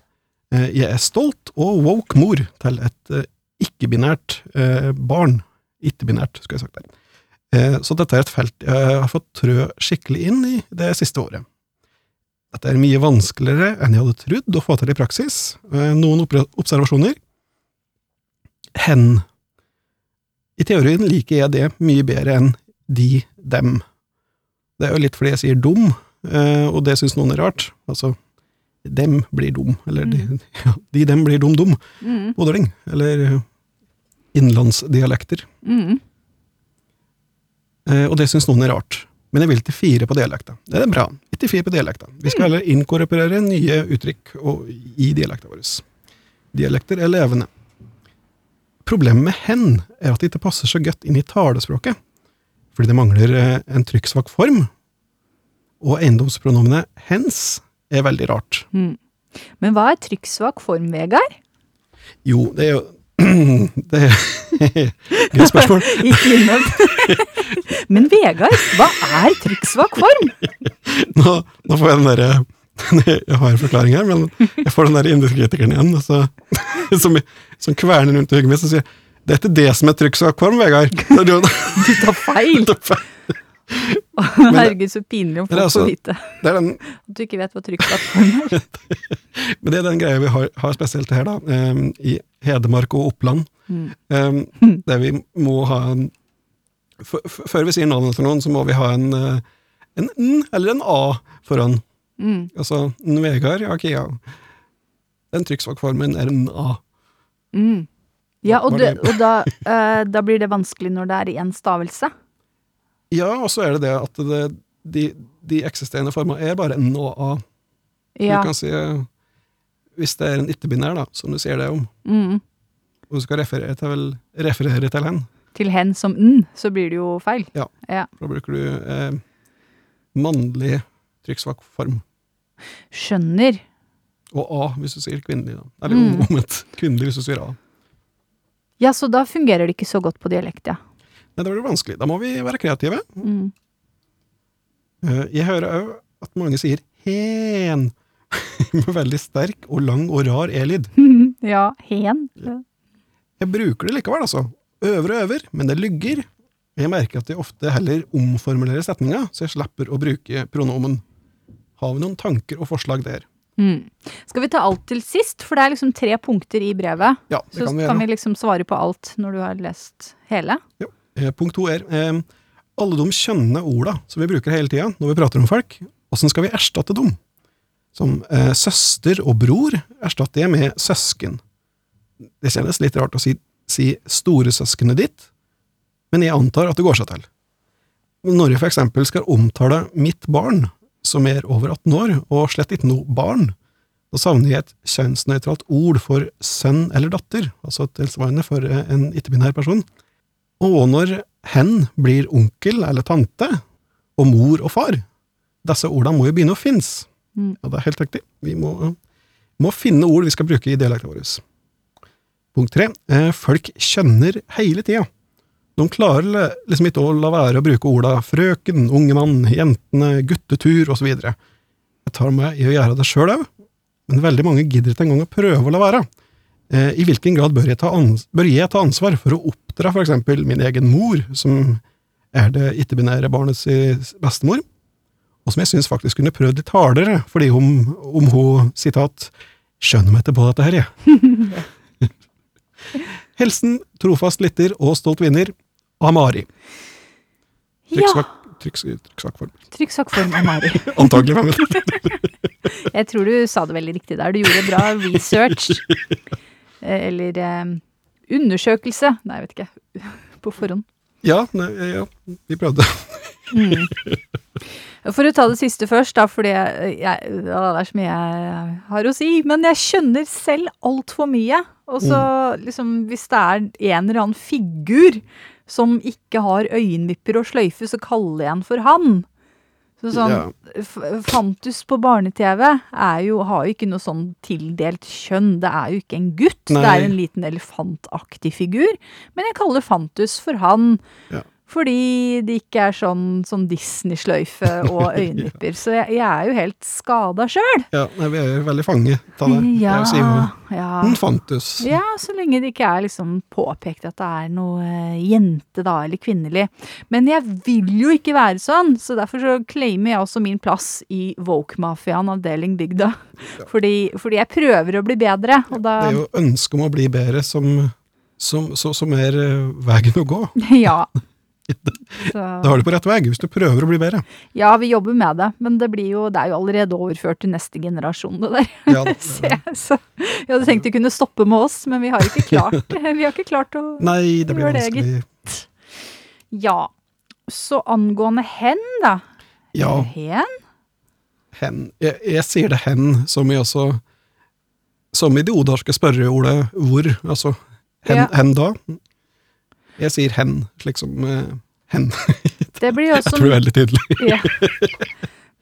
Eh, Jeg er stolt og woke mor til et eh, ikke-binært eh, barn. Ikke-binært, skulle jeg sagt der. Så dette er et felt jeg har fått trø skikkelig inn i det siste året. Dette er mye vanskeligere enn jeg hadde trodd å få til i praksis. Noen observasjoner. Hen. I teorien liker jeg det mye bedre enn de, dem. Det er jo litt fordi jeg sier dum, og det syns noen er rart. Altså, dem blir dum, eller de, ja, de dem blir dum-dum. Mm. Odøling, eller eh, innlandsdialekter. Mm. Eh, og det syns noen er rart. Men jeg vil til fire på dialekta. Det er bra. Ikke fire på dialekta. Vi skal heller inkorporere nye uttrykk og, i dialekta vår. Dialekter er levende. Problemet med hen er at det ikke passer så godt inn i talespråket, fordi det mangler eh, en trykksvak form, og eiendomspronomenet hens er veldig rart. Mm. Men hva er trykksvak form, Vegard? Jo, det er jo Det er Godt spørsmål. Men Vegard, hva er trykksvak form? Nå, nå får jeg den derre Jeg har en forklaring her, men jeg får den der indekritikeren igjen, altså, som, som kverner rundt i hodet mitt og sier det er ikke det som er trykksvak form, Vegard. Du tar feil! Du tar feil! er Herregud, så pinlig om folk altså- får vite det den, at du ikke vet hva trykksvak er. men det er den greia vi har, har spesielt her, da, um, i Hedmark og Oppland, Mm. um, der vi må ha en Før vi sier navnet til noen, så må vi ha en, eh, en N eller en A foran. Mm. Altså en Vegard, ja, ok, ja. Den trykksvakformen er en A. Mm. Ja, og, det- og da, uh, da blir det vanskelig når det er én stavelse. Ja, og så er det det at det, de, de eksisterende former er bare N og A. Ja. Du kan si eh, Hvis det er en ikke-binær, da, som du sier det om, Mm. og du skal referere til, vel, referere til hen, Til hen som n, så blir det jo feil. Ja. ja. da bruker du eh, mannlig trykksvak form. Skjønner. Og A hvis du sier kvinnelig, da. Eller Mm. omvendt. Kvinnelig hvis du sier A. Ja, så da fungerer det ikke så godt på dialekt, ja. Nei, det blir vanskelig. Da må vi være kreative. Mm. Eh, Jeg hører òg at mange sier hen, med veldig sterk og lang og rar e-lyd. ja, hen. Jeg bruker det likevel, altså. Øver og øver, men det lygger. Jeg merker at jeg ofte heller omformulerer setninga, så jeg slipper å bruke pronomen. Har vi noen tanker og forslag der? Mm. Skal vi ta alt til sist, for det er liksom tre punkter i brevet. Ja, det Så kan vi gjøre. kan vi liksom svare på alt når du har lest hele. Eh, Punkt to er eh, alle de kjønnende orda som vi bruker hele tida når vi prater om folk, åssen skal vi erstatte dem? Som eh, søster og bror erstatter jeg med søsken. Det kjennes litt rart å si, si storesøskenet ditt, men jeg antar at det går seg til. Når jeg for eksempel skal omtale mitt barn, som er over 18 år, og slett ikke noe barn, da savner jeg et kjønnsnøytralt ord for sønn eller datter, altså tilsvarende for eh, en ikke-binær person. Og når hen blir onkel eller tante, og mor og far, disse ordene må jo begynne å finnes. Mm. Ja, det er helt riktig. Vi må, må finne ord vi skal bruke i dialekten vår. Punkt tre. Eh, folk kjenner hele tida. De klarer liksom ikke å la være å bruke orda frøken, unge mann, jentene, guttetur osv. Jeg tar meg i å gjøre det sjøl òg, men veldig mange gidder ikke engang å prøve å la være. Eh, I hvilken grad bør jeg, ta ans bør jeg ta ansvar for å oppdra eksempel min egen mor, som er det ikke-binære barnets bestemor, og som jeg syns faktisk kunne prøvd litt hardere, fordi om, om hun, sitat, skjønner meg ikke på dette her, jeg. Helsen, trofast lytter og stolt vinner Amari. Mari. Ja! Trykksvak, trykks, trykksvak form. Trykksvak form. Antagelig, men. Jeg tror du sa det veldig riktig der. Du gjorde bra research. Eh, Eller eh, undersøkelse. Nei, jeg vet ikke. På forhånd. Ja, nei, ja, vi prøvde. Mm. For å ta det siste først, da, fordi jeg, jeg, det er så mye jeg har å si. Men jeg skjønner selv altfor mye. Og så liksom, hvis det er en eller annen figur som ikke har øyenvipper og sløyfe, så kaller jeg han for han. Så sånn, Ja. Fantus på barne-TV er jo, har jo ikke noe sånn tildelt kjønn. Det er jo ikke en gutt. Det Nei. er en liten elefantaktig figur. Men jeg kaller Fantus for han. Ja. Fordi det ikke er sånn, sånn Disney-sløyfe og øyenvipper. Så jeg, jeg er jo helt skada sjøl. Ja, vi er jo veldig fanget av det. Ja, det jo ja. en fantus. ja, så lenge det ikke er liksom påpekt at det er noe eh, jente da, eller kvinnelig. Men jeg vil jo ikke være sånn, så derfor så claimer jeg også min plass i Woke-mafiaen avdeling bygda. Fordi, fordi jeg prøver å bli bedre, og da Det er jo ønsket om å bli bedre som, som, så, som er eh, veien å gå. Ja. Da har du på rett vei, hvis du prøver å bli bedre. ja, vi jobber med det, men det, blir jo, det er jo allerede overført til neste generasjon, det der. Ja, det, Så jeg, så jeg hadde tenkt det kunne stoppe med oss, men vi har ikke klart, vi har ikke klart å Nei, det blir gjøre det, vanskelig. Ja. Så angående hen, da. Ja, Hen? hen. Jeg, jeg sier det hen, som i også Som i det odarske spørreordet hvor, altså hen, Ja. hen da. Jeg sier hen, slik som uh, hen. Det blir jo Jeg tror det er veldig tydelig. ja.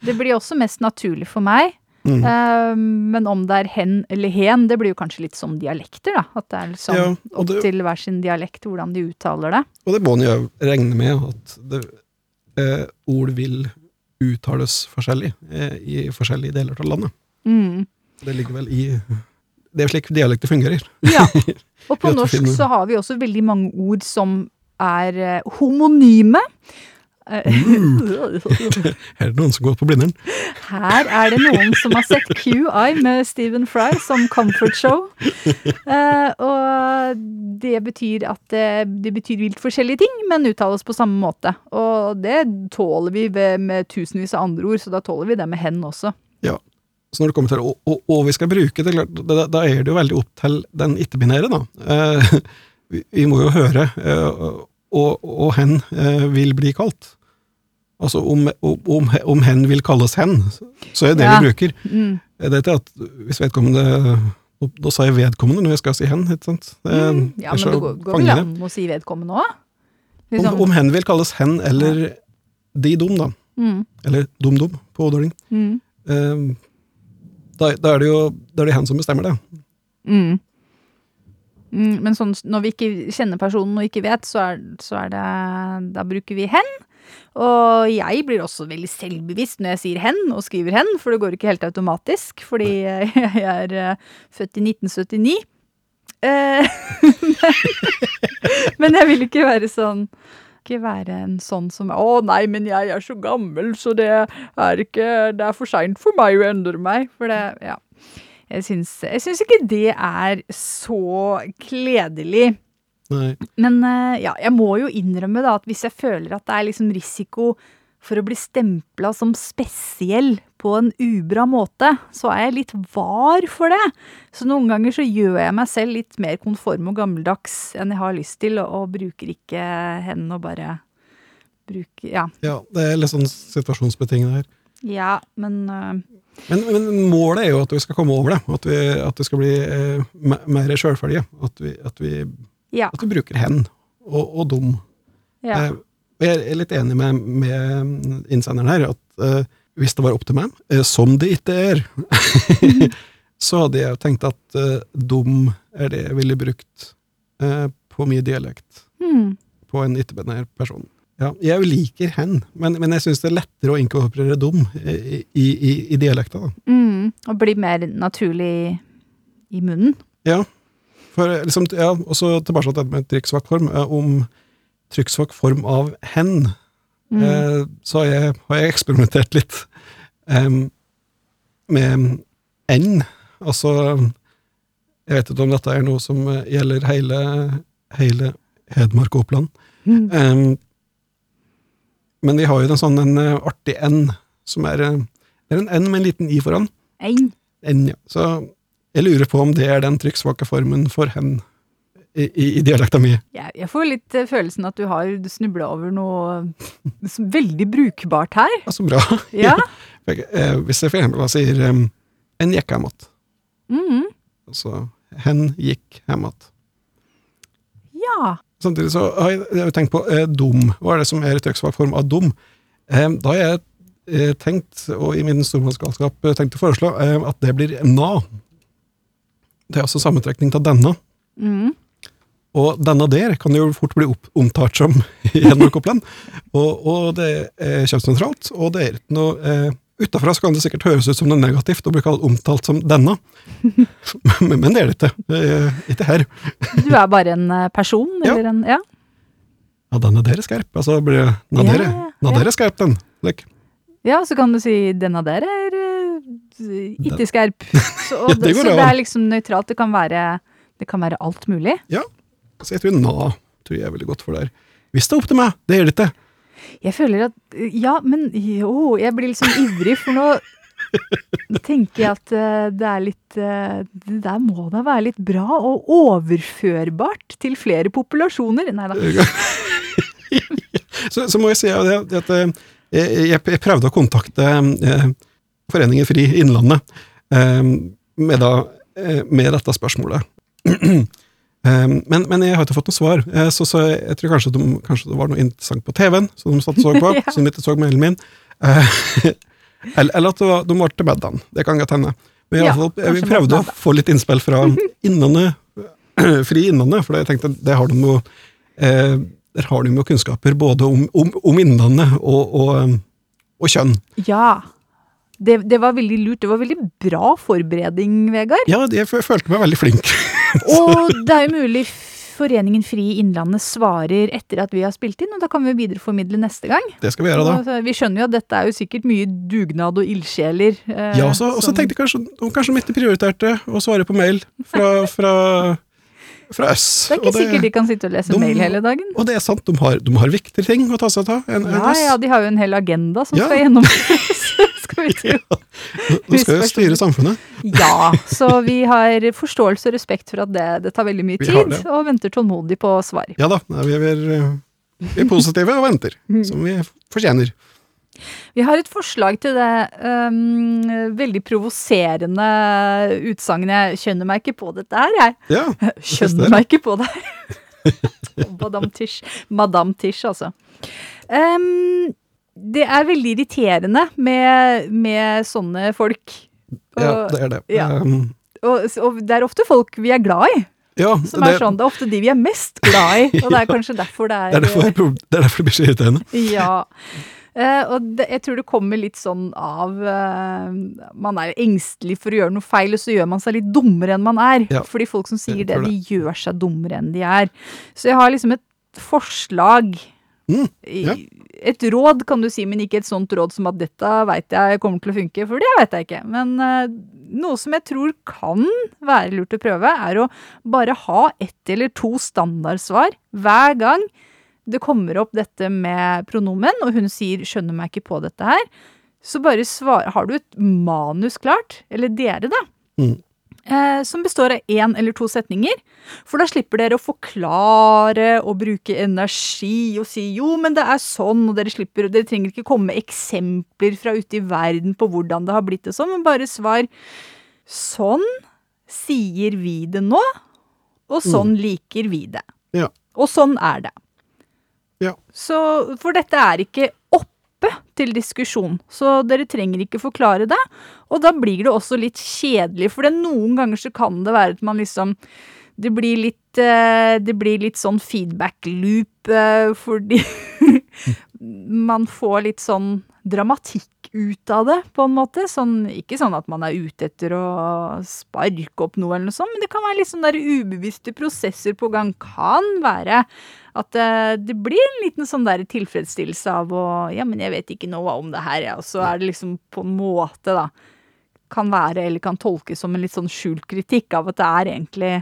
Det blir også mest naturlig for meg. Mm. Uh, men om det er hen eller hen, det blir jo kanskje litt som dialekter, da. At det er liksom Ja, opp det- til hver sin dialekt hvordan de uttaler det. Og det må en jo regne med at det, eh, ord vil uttales forskjellig eh, i forskjellige deler av landet. Mm. Det ligger vel i Det er slik dialekter fungerer. Ja. Og på norsk så har vi også veldig mange ord som er eh, homonyme. Mm. Her er det noen som går på Blindern. Her er det noen som har sett QI med Stephen Fry som comfort show. Eh, og det betyr at det, det betyr vilt forskjellige ting, men uttales på samme måte. Og det tåler vi med, med tusenvis av andre ord, så da tåler vi det med hen også. Ja. Så når det kommer til å, å, å vi skal bruke det, klart, da, da er det jo veldig opp til den ikke-binære, da. Eh, vi, vi må jo høre eh, og, og hen eh, vil bli kalt. Altså om, om, om hen vil kalles hen, så er det Ja. vi bruker. Mm. Det er til at hvis vedkommende Da sa jeg vedkommende når jeg skal si hen, ikke sant? Eh, Mm. Ja, men det går, går vel an å si vedkommende òg? Om, Liksom. om hen vil kalles hen eller de dum, da. Mm. Eller dum-dum på ådøling. Mm. Da, da er det jo da er det hen som bestemmer det. Mm. Mm, men sånn, når vi ikke kjenner personen og ikke vet, så er, så er det Da bruker vi hen. Og jeg blir også veldig selvbevisst når jeg sier hen og skriver hen, for det går ikke helt automatisk, fordi jeg er eh, født i 1979. Eh, men jeg vil ikke være sånn ikke være en sånn som Å nei, men jeg er så gammel, så det er ikke Det er for seint for meg å endre meg. For det Ja. Jeg syns, jeg syns ikke det er så kledelig. Nei. Men eh, ja, jeg må jo innrømme da at hvis jeg føler at det er liksom risiko for å bli stempla som spesiell på en ubra måte, så er jeg litt var for det. Så noen ganger så gjør jeg meg selv litt mer konform og gammeldags enn jeg har lyst til, og, bruker ikke hendene og bare bruker Ja. Ja, det er litt sånn situasjonsbetinget her. Ja, men uh... Men, men målet er jo at vi skal komme over det. At vi, at vi skal bli uh, mer sjølferdige. At, vi- at, ja. at vi bruker hen og, og dum. ja. Eh, og jeg er litt enig med, med innsenderen her, at uh, hvis det var opp til meg, uh, som det ikke er, så hadde jeg tenkt at uh, dum er det jeg ville brukt på min dialekt mm. på en ikke-binær person. Ja, jeg liker hen, men, men jeg syns det er lettere å inkorporere dum i, i, i, i dialekta. Da. Mm, og bli mer naturlig i munnen. Ja, for liksom, ja, og så tilbake til dette med trykksvak form. Om trykksvak form av hen, Mm. eh, så har jeg, har jeg eksperimentert litt em, med n. Altså Jeg vet ikke om dette er noe som eh, gjelder hele, hele Hedmark og Oppland. Mm. Em, men vi har jo en sånn en eh, artig n, som er, eh, er en n med en liten i foran. Ein. N, ja. Så jeg lurer på om det er den trykksvake formen for hen i, i, dialekta mi. Jeg, jeg får litt eh, følelsen at du har snubla over noe veldig brukbart her. Altså bra. Ja. Eh, hvis jeg for eksempel sier em, en gikk hjem att, Mhm. altså hen gikk hjem att. Ja. Samtidig så har jeg, jeg har tenkt på eh, dum. Hva er det som er i trykksvak form av dum? Eh, da har jeg eh, tenkt, og i min stormannsgalskap eh, tenkt å foreslå, at det blir na. Det er altså sammentrekning til denne. Mhm. Og denne der kan jo fort bli opp, omtalt som Oppland. Og, og det er kjønnsnøytralt, og det er ikke noe eh, Utafra kan det sikkert høres ut som noe negativt å bli kalt omtalt som denne, men, men det er det ikke. Eh, ikke her. Du er bare en person, person, Ja. en Ja. Ja, der er skerp. Altså blir det Na Ja, der, ja, na der er skerp, den. Like. ja, så kan du si 'denne der er eh, ikke skerp'. Så, og Ja, det så det er liksom nøytralt. Det kan være det kan være alt mulig. Så jeg tror na tror jeg er veldig godt for det her. Hvis det er opp til meg, det gjør det ikke. Jeg føler at Ja, men jo, jeg blir liksom ivrig, for nå tenker jeg at eh, det er litt eh, Det der må da være litt bra og overførbart til flere populasjoner. Nei da. så, så må jeg si at, at eh, jeg, jeg, prøvde å kontakte Foreningen Fri Innlandet med, da, med dette spørsmålet. Eh, men, men jeg har ikke fått noe svar, eh, så, så jeg tror kanskje, de, kanskje det var noe interessant på TV-en som de satt og så på, Ja. som de ikke så mailen min. Eh, eller, eller at det var, de var til middagen. Det kan godt hende. Men i Ja, fall, jeg vi prøvde å få litt innspill fra Innlandet, Fri Innlandet, for jeg tenkte der har de jo eh, der har de jo kunnskaper både om, om, om Innlandet og, og, um, og kjønn. Ja. Det, det var veldig lurt. Det var veldig bra forberedning, Vegard. Ja, jeg følte meg veldig flink. Og det er jo mulig Foreningen Fri Innlandet svarer etter at vi har spilt inn, og da kan vi videreformidle neste gang. Det skal vi gjøre da. Og, vi skjønner jo at dette er jo sikkert mye dugnad og ildsjeler. eh, Ja, og så og så tenkte jeg kanskje, kanskje de ikke prioriterte å svare på mail fra, fra, fra oss. Det er ikke og sikkert de kan sitte og lese de- mail hele dagen. Og det er sant, de har, de har viktigere ting å ta seg av Ja, ja, de har jo en hel agenda som Ja. skal gjennomføres. skal vi tro. Nå skal jo styre samfunnet. Ja, så vi har forståelse og respekt for at det, det tar veldig mye tid, og venter tålmodig på svar. Ja da, vi er, vi er positive og venter, Mm. som vi fortjener. Vi har et forslag til det um, veldig provoserende utsagnet «Kjønner meg ikke på dette her', jeg. Ja, det det. meg ikke på det her. Madame Tish. Madame Tish, altså. Ehm, det er veldig irriterende med, med sånne folk. Og, ja, det er det. ja. Um, og, og det er ofte folk vi er glad i, ja, som er sånn. Det er ofte de vi er mest glad i, og det er kanskje derfor det Det er er derfor, det er derfor det blir så irriterende. Ja. Uh, og det, jeg tror det kommer litt sånn av uh, Man er engstelig for å gjøre noe feil, og så gjør man seg litt dummere enn man er. Ja. Fordi folk som sier det, det, de gjør seg dummere enn de er. Så jeg har liksom et forslag. Mm, ja. Et råd, kan du si, men ikke et sånt råd som at dette veit jeg kommer til å funke, for det veit jeg ikke. Men uh, noe som jeg tror kan være lurt å prøve, er å bare ha ett eller to standardsvar hver gang det kommer opp dette med pronomen, og hun sier 'skjønner meg ikke på dette her', så bare svar Har du et manus klart? Eller dere, da? Mm. Eh, som består av én eller to setninger. For da slipper dere å forklare og bruke energi og si 'jo, men det er sånn', og dere slipper Dere trenger ikke komme med eksempler fra ute i verden på hvordan det har blitt det sånn, men bare svar 'sånn sier vi det nå', og sånn liker vi det. Ja. Og sånn er det. Ja. Så, for dette er ikke oppe til diskusjon, så dere trenger ikke forklare det. Og da blir det også litt kjedelig, for noen ganger så kan det være at man liksom Det blir litt, eh, det blir litt sånn feedback loop, eh, fordi man får litt sånn dramatikk ut av det, på en måte. Sånn, ikke sånn at man er ute etter å sparke opp noe eller noe sånt, men det kan være litt sånn der ubevisste prosesser på gang. Kan være at eh, det blir en liten sånn der tilfredsstillelse av å Ja, men jeg vet ikke noe om det her, ja. Og så er det liksom på en måte, da Kan være, eller kan tolkes som en litt sånn skjult kritikk av at det er egentlig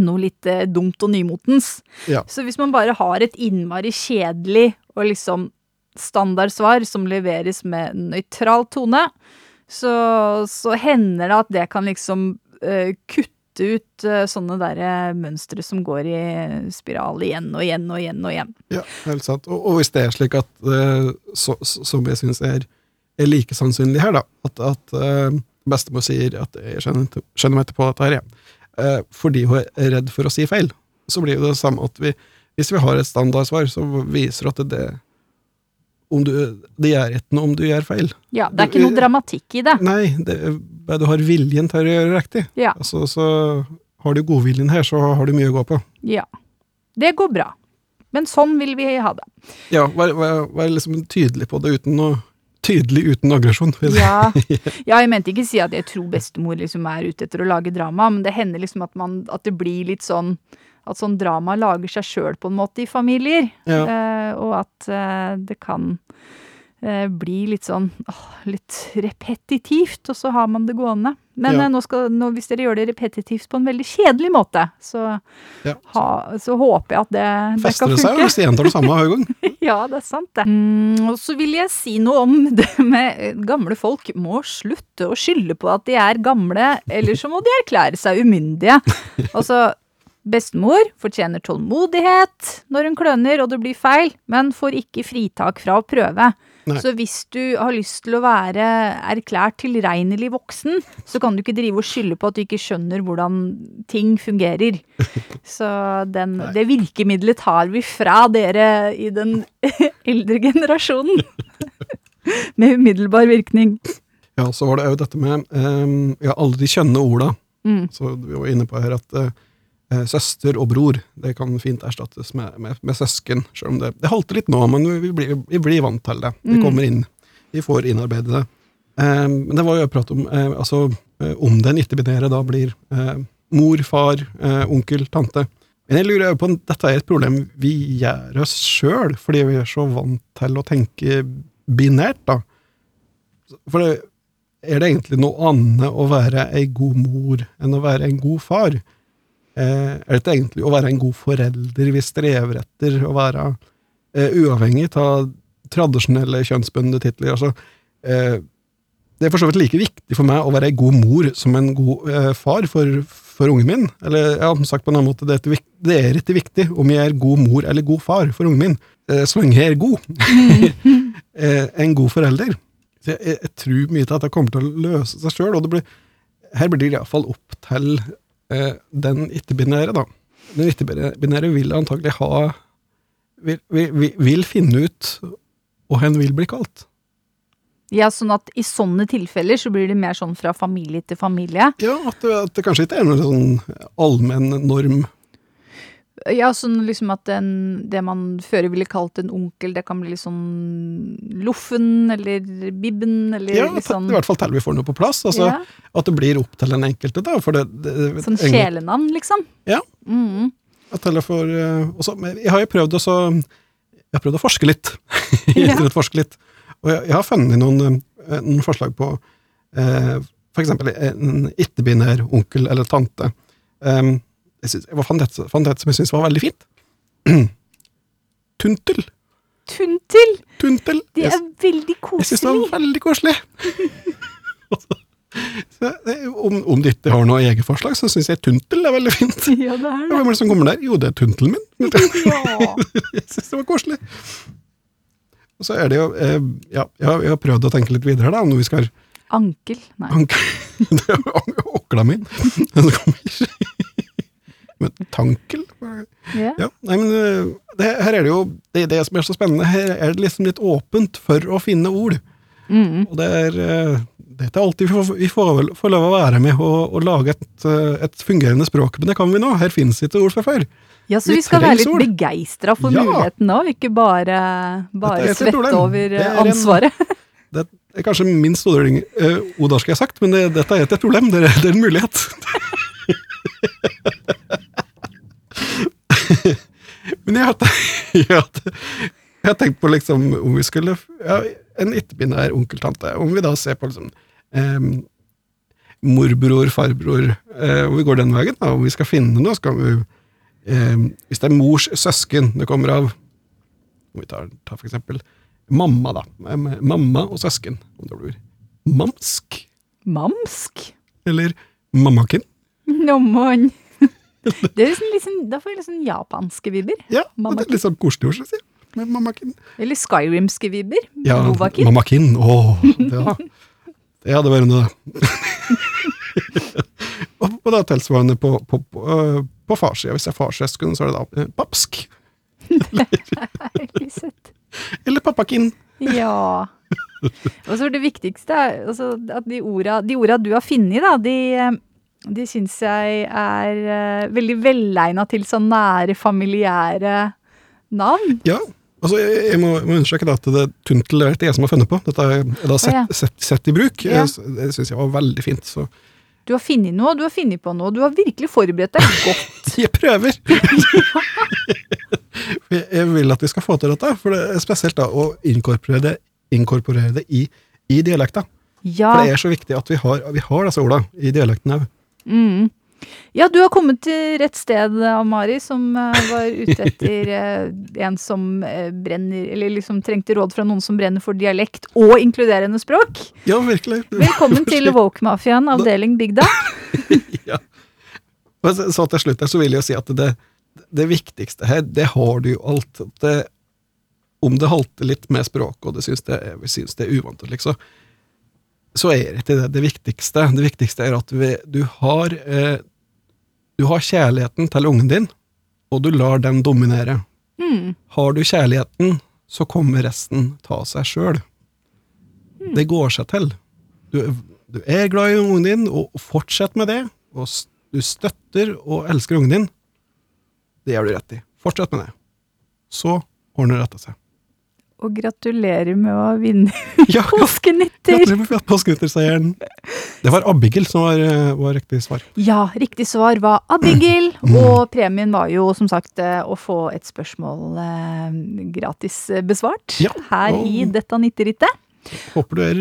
noe litt eh, dumt og nymotens. Ja. Så hvis man bare har et innmari kjedelig og liksom standardsvar som leveres med nøytral tone, så, så hender det at det kan liksom uh, kutte ut eh, sånne der mønstre som går i spiral igjen og igjen og igjen og igjen. Ja, helt sant. Og, og hvis det er slik at, eh, så, som jeg syns er, er like sannsynlig her, da, at, at eh, bestemor sier at jeg skjønner, skjønner meg ikke på dette her. Eh, fordi hun er redd for å si feil, så blir det det samme at vi, hvis vi har et standardsvar, så viser at det om du, det gjør ikke noe om du gjør feil. Ja, det er ikke noe dramatikk i det. Nei, det, du har viljen til å gjøre riktig. Ja. Altså, så har du godviljen her, så har du mye å gå på. Ja. Det går bra. Men sånn vil vi ha det. Ja, vær, vær, vær liksom tydelig på det uten noe Tydelig uten aggresjon. Ja. ja, jeg mente ikke si at jeg tror bestemor liksom er ute etter å lage drama, men det hender liksom at, man, at det blir litt sånn At sånn drama lager seg sjøl på en måte i familier. Ja. Eh, og at eh, det kan eh, bli litt sånn åh, litt repetitivt, og så har man det gående. Men Ja. eh, nå skal, nå, hvis dere gjør det repetitivt på en veldig kjedelig måte, så, Ja. ha, så håper jeg at det, det Fester det seg hvis de gjentar det samme hver gang? Ja, det er sant det. Mm, og så vil jeg si noe om det med eh, gamle folk må slutte å skylde på at de er gamle, eller så må de erklære seg umyndige. Altså, bestemor fortjener tålmodighet når hun kløner og det blir feil, men får ikke fritak fra å prøve. Nei. Så hvis du har lyst til å være erklært tilregnelig voksen, så kan du ikke drive og skylde på at du ikke skjønner hvordan ting fungerer. Så den, det virkemidlet tar vi fra dere i den eldre generasjonen. Med umiddelbar virkning. Ja, så var det òg dette med um, ja, alle de kjønne orda. Mm. Så vi var inne på her at eh, søster og bror det kan fint erstattes med, med, med søsken. Selv om det, det halter litt nå, men vi blir, vi blir vant til det. Det Mm. kommer inn. Vi får innarbeide det. Eh, Men det var jo prat om eh, altså, eh, om den ikke-binære da blir eh, mor, far, eh, onkel, tante. Men jeg lurer på om dette er et problem vi gjør oss sjøl, fordi vi er så vant til å tenke binært, da. For det, er det egentlig noe annet å være ei god mor enn å være en god far? Eh, er det egentlig å være en god forelder vi strever etter å være eh, uavhengig av tradisjonelle kjønnsbundne titler? Altså, eh, Det er for så vidt like viktig for meg å være ei god mor som en god eh, far for, for ungen min. Eller ja, sagt på en annen måte, det er, det er ikke viktig om jeg er god mor eller god far for ungen min, eh, så lenge jeg er god. eh, en god forelder. Så jeg, jeg, jeg tror mye til at det kommer til å løse seg sjøl, og blir, her blir det iallfall opp til den ikke-binære, da. Den ikke-binære vil antagelig ha vil, vil, vil finne ut hva hen vil bli kalt. Ja, sånn at i sånne tilfeller så blir det mer sånn fra familie til familie. Ja, at det, at det kanskje ikke er noen sånn allmenn norm. Ja, sånn liksom at den, det man før ville kalt en onkel, det kan bli litt sånn loffen eller bibben eller Ja, litt sånn I hvert fall til vi får noe på plass. Altså, ja, At det blir opp til den enkelte. da, for det, det, Sånn egentlig- sjelenavn, liksom. Ja. Mm. Får, eh, også, jeg har jo prøvd også, jeg har prøvd å forske litt. Ja. Forske litt. Og jeg, jeg har funnet noen, eh, noen forslag på eh, for eksempel en ikke-binær onkel eller tante. Um, jeg, synes, jeg fant et, fant et som jeg syntes var veldig fint. Tuntel. Tuntel? Tuntel. Det er veldig koselig. jeg syns det var veldig koselig. Så, om, om ikke har noe eget forslag, så syns jeg tuntel er veldig fint. Ja, det er det. Hvem er det som kommer der? Jo, det er tuntelen min. Ja. Jeg syns det var koselig. Og så er det jo eh, Ja, jeg har, prøvd å tenke litt videre, da, når vi skal Ankel. Nei. Ankel. Det er jo åkla min. Den kommer ikke. Men tankel? Ja. Ja, nei, men eh, det, her er det jo Det det som er så spennende. Her er det liksom litt åpent for å finne ord. Mm. Og det er dette er alltid vi får, vi får, får lov å være med og, og lage et, eh, et fungerende språk, men det kan vi nå. Her finnes ikke ord fra før. ja, så Vi vi skal være litt begeistra for Ja. muligheten nå, ikke bare, bare svette over Det eh, er en- ansvaret. Det er kanskje minst odøring uh, odarsk jeg har sagt, men det, dette er ikke et problem, det er, det er en mulighet. men jeg har, jeg, har, tenkt på liksom om vi skulle ja, En ikke-binær onkel-tante. Om vi da ser på liksom eh, morbror, farbror eh, Om vi går den veien, da, om vi skal finne noe, skal vi eh, Hvis det er mors søsken det kommer av Om vi tar, tar for eksempel mamma, da. Mamma og søsken. Om det blir mamsk Mamsk? eller mammakin. Nommon. Det er liksom, liksom, da får jeg sånn japanske vibber. Ja, og det er litt sånn koselig ord, si. jeg. Eller Skyrimske vibber. Ja, Novakin. mammakin. Åh, ja. Det hadde vært noe, det. og, og da tilsvarende på, på, på, øh, på farssida. Hvis det er farssøsken, så er det da eh, papsk. Eller. Eller pappakin. Ja. Og så er det viktigste altså, at de orda, de orda du har funnet, da, de, de syns jeg er eh, veldig velegna til sånn nære, familiære navn. Ja. Altså, jeg, jeg må, må understreke at det tuntel er det jeg som har funnet på. Dette er jeg da sett, Å, ja. sett, sett i bruk. Ja. Jeg- Det syns jeg var veldig fint. Så Du har funnet noe, du har funnet på noe, du har virkelig forberedt deg godt. jeg prøver! Jeg vil at vi skal få til dette, for det er spesielt da å inkorporere det, inkorporere det i, i dialekta. Ja. For det er så viktig at vi har, vi har disse ordene i dialekten òg. Mm. Ja, du har kommet til rett sted, Amari, som eh, var ute etter eh, en som eh, brenner Eller liksom trengte råd fra noen som brenner for dialekt og inkluderende språk. Ja, virkelig. Velkommen til Woke-mafiaen, avdeling Bygda. ja. Så, til slutt her så vil jeg jo si at det, det viktigste her, det har du jo alt. Det, om det halter litt med språket, og det syns det, synes det er uvant, liksom, så er det ikke det det viktigste. Det viktigste er at vi, du har eh, du har kjærligheten til ungen din, og du lar den dominere. Mm. Har du kjærligheten, så kommer resten ta seg sjøl. Det går seg til. Du, du er glad i ungen din, og fortsett med det. Og du støtter og elsker ungen din. Det gjør du rett i. Fortsett med det. Så ordner det retta seg. Og gratulerer med å vinne Ja, påskenytter! gratulerer med påskenytterseieren. Det var Abigail som var, eh, var riktig svar. Ja, riktig svar var Abigail, og premien var jo som sagt eh, å få et spørsmål eh, gratis eh, besvart Ja, her og- i dette nytterittet. Håper du er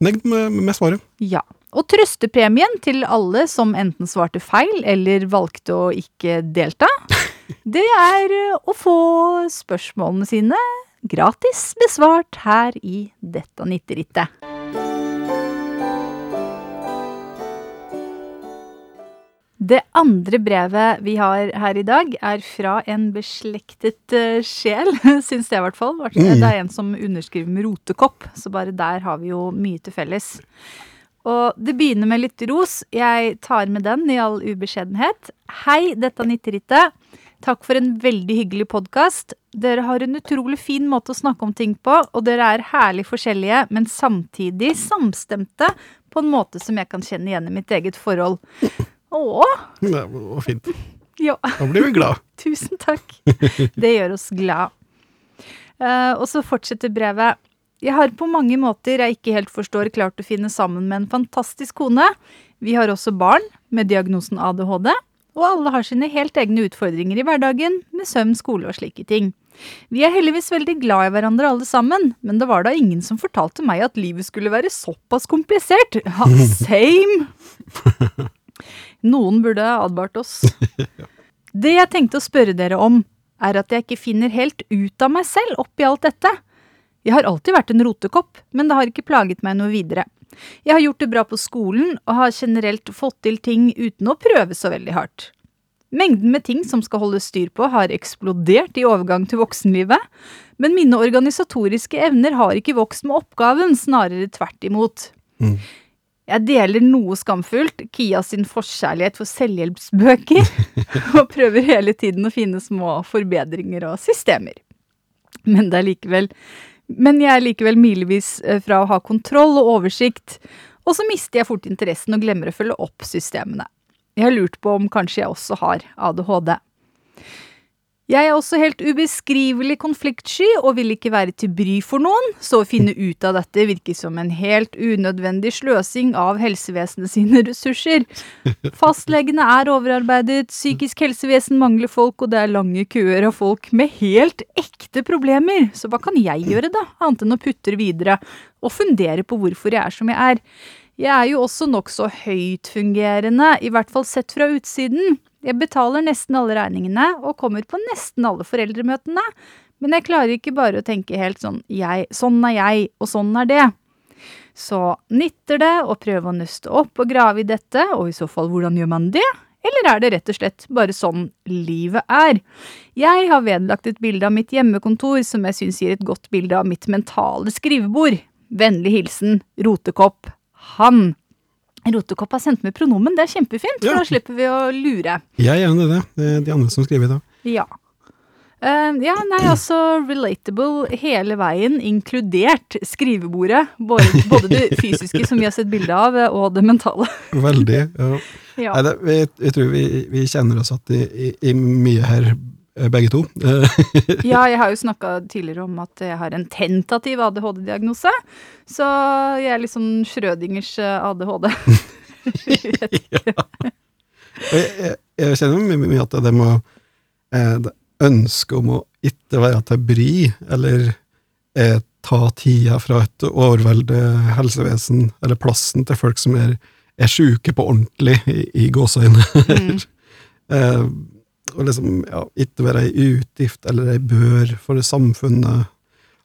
negd med, med svaret. Ja. Og trøstepremien til alle som enten svarte feil eller valgte å ikke delta, det er å få spørsmålene sine gratis besvart her i Dette nitterittet. Det andre brevet vi har her i dag, er fra en beslektet eh, sjel, syns jeg i hvert fall. Mm. Det er en som underskriver med rotekopp, så bare der har vi jo mye til felles. Og det begynner med litt ros. Jeg tar med den i all ubeskjedenhet. Hei, dette nitterittet. Takk for en veldig hyggelig podkast. Dere har en utrolig fin måte å snakke om ting på, og dere er herlig forskjellige, men samtidig samstemte på en måte som jeg kan kjenne igjen i mitt eget forhold. Å, Det var fint. ja. Da blir vi glad. Tusen takk. Det gjør oss glad. Eh, og så fortsetter brevet. Jeg har på mange måter jeg ikke helt forstår klart å finne sammen med en fantastisk kone. Vi har også barn med diagnosen ADHD, og alle har sine helt egne utfordringer i hverdagen med søvn, skole og slike ting. Vi er heldigvis veldig glad i hverandre alle sammen, men det var da ingen som fortalte meg at livet skulle være såpass komplisert. Ha, same! Noen burde ha advart oss. Det jeg tenkte å spørre dere om, er at jeg ikke finner helt ut av meg selv oppi alt dette. Jeg har alltid vært en rotekopp, men det har ikke plaget meg noe videre. Jeg har gjort det bra på skolen og har generelt fått til ting uten å prøve så veldig hardt. Mengden med ting som skal holdes styr på har eksplodert i overgang til voksenlivet, men mine organisatoriske evner har ikke vokst med oppgaven, snarere tvert imot. Mm. Jeg deler noe skamfullt Kia sin forkjærlighet for selvhjelpsbøker, og prøver hele tiden å finne små forbedringer og systemer. Men, det er likevel, men jeg er likevel milevis eh, fra å ha kontroll og oversikt, og så mister jeg fort interessen og glemmer å følge opp systemene. Jeg har lurt på om kanskje jeg også har ADHD. Jeg er også helt ubeskrivelig konfliktsky og vil ikke være til bry for noen, så å finne ut av dette virker som en helt unødvendig sløsing av helsevesenet sine ressurser. Fastlegene er overarbeidet, psykisk helsevesen mangler folk, og det er lange køer av folk med helt ekte problemer. Så hva kan jeg gjøre, da, annet enn å putte videre og fundere på hvorfor jeg er som jeg er? Jeg er jo også nokså høytfungerende, i hvert fall sett fra utsiden. Jeg betaler nesten alle regningene og kommer på nesten alle foreldremøtene, men jeg klarer ikke bare å tenke helt sånn jeg, sånn er jeg, og sånn er det. Så nytter det å prøve å nøste opp og grave i dette, og i så fall hvordan gjør man det? Eller er det rett og slett bare sånn livet er? Jeg har vedlagt et bilde av mitt hjemmekontor som jeg syns gir et godt bilde av mitt mentale skrivebord. Vennlig hilsen Rotekopp. Han. Rotekopp har sendt med pronomen, det er kjempefint, for Ja. da slipper vi å lure. Jeg er enig i det. Det er de andre som skriver i dag. Ja. Uh, ja, nei, altså relatable hele veien, inkludert skrivebordet. Både, både det fysiske, som vi har sett bilde av, og det mentale. Veldig. Ja. Ja. Nei, det, vi, jeg tror vi, vi kjenner oss at i, i, i mye her, begge to. Eh, Ja, jeg har jo snakka tidligere om at jeg har en tentativ ADHD-diagnose. Så jeg er litt sånn Schrødingers eh, ADHD. ja. jeg, jeg, jeg kjenner mye, mye at det må eh, det ønsket om å ikke være til bry, eller eh, ta tida fra et overvelde helsevesen, eller plassen til folk som er, er sjuke på ordentlig, i, i gåseøyne. Mm. eh, og liksom, ja, ikke være ei utgift eller ei bør for samfunnet.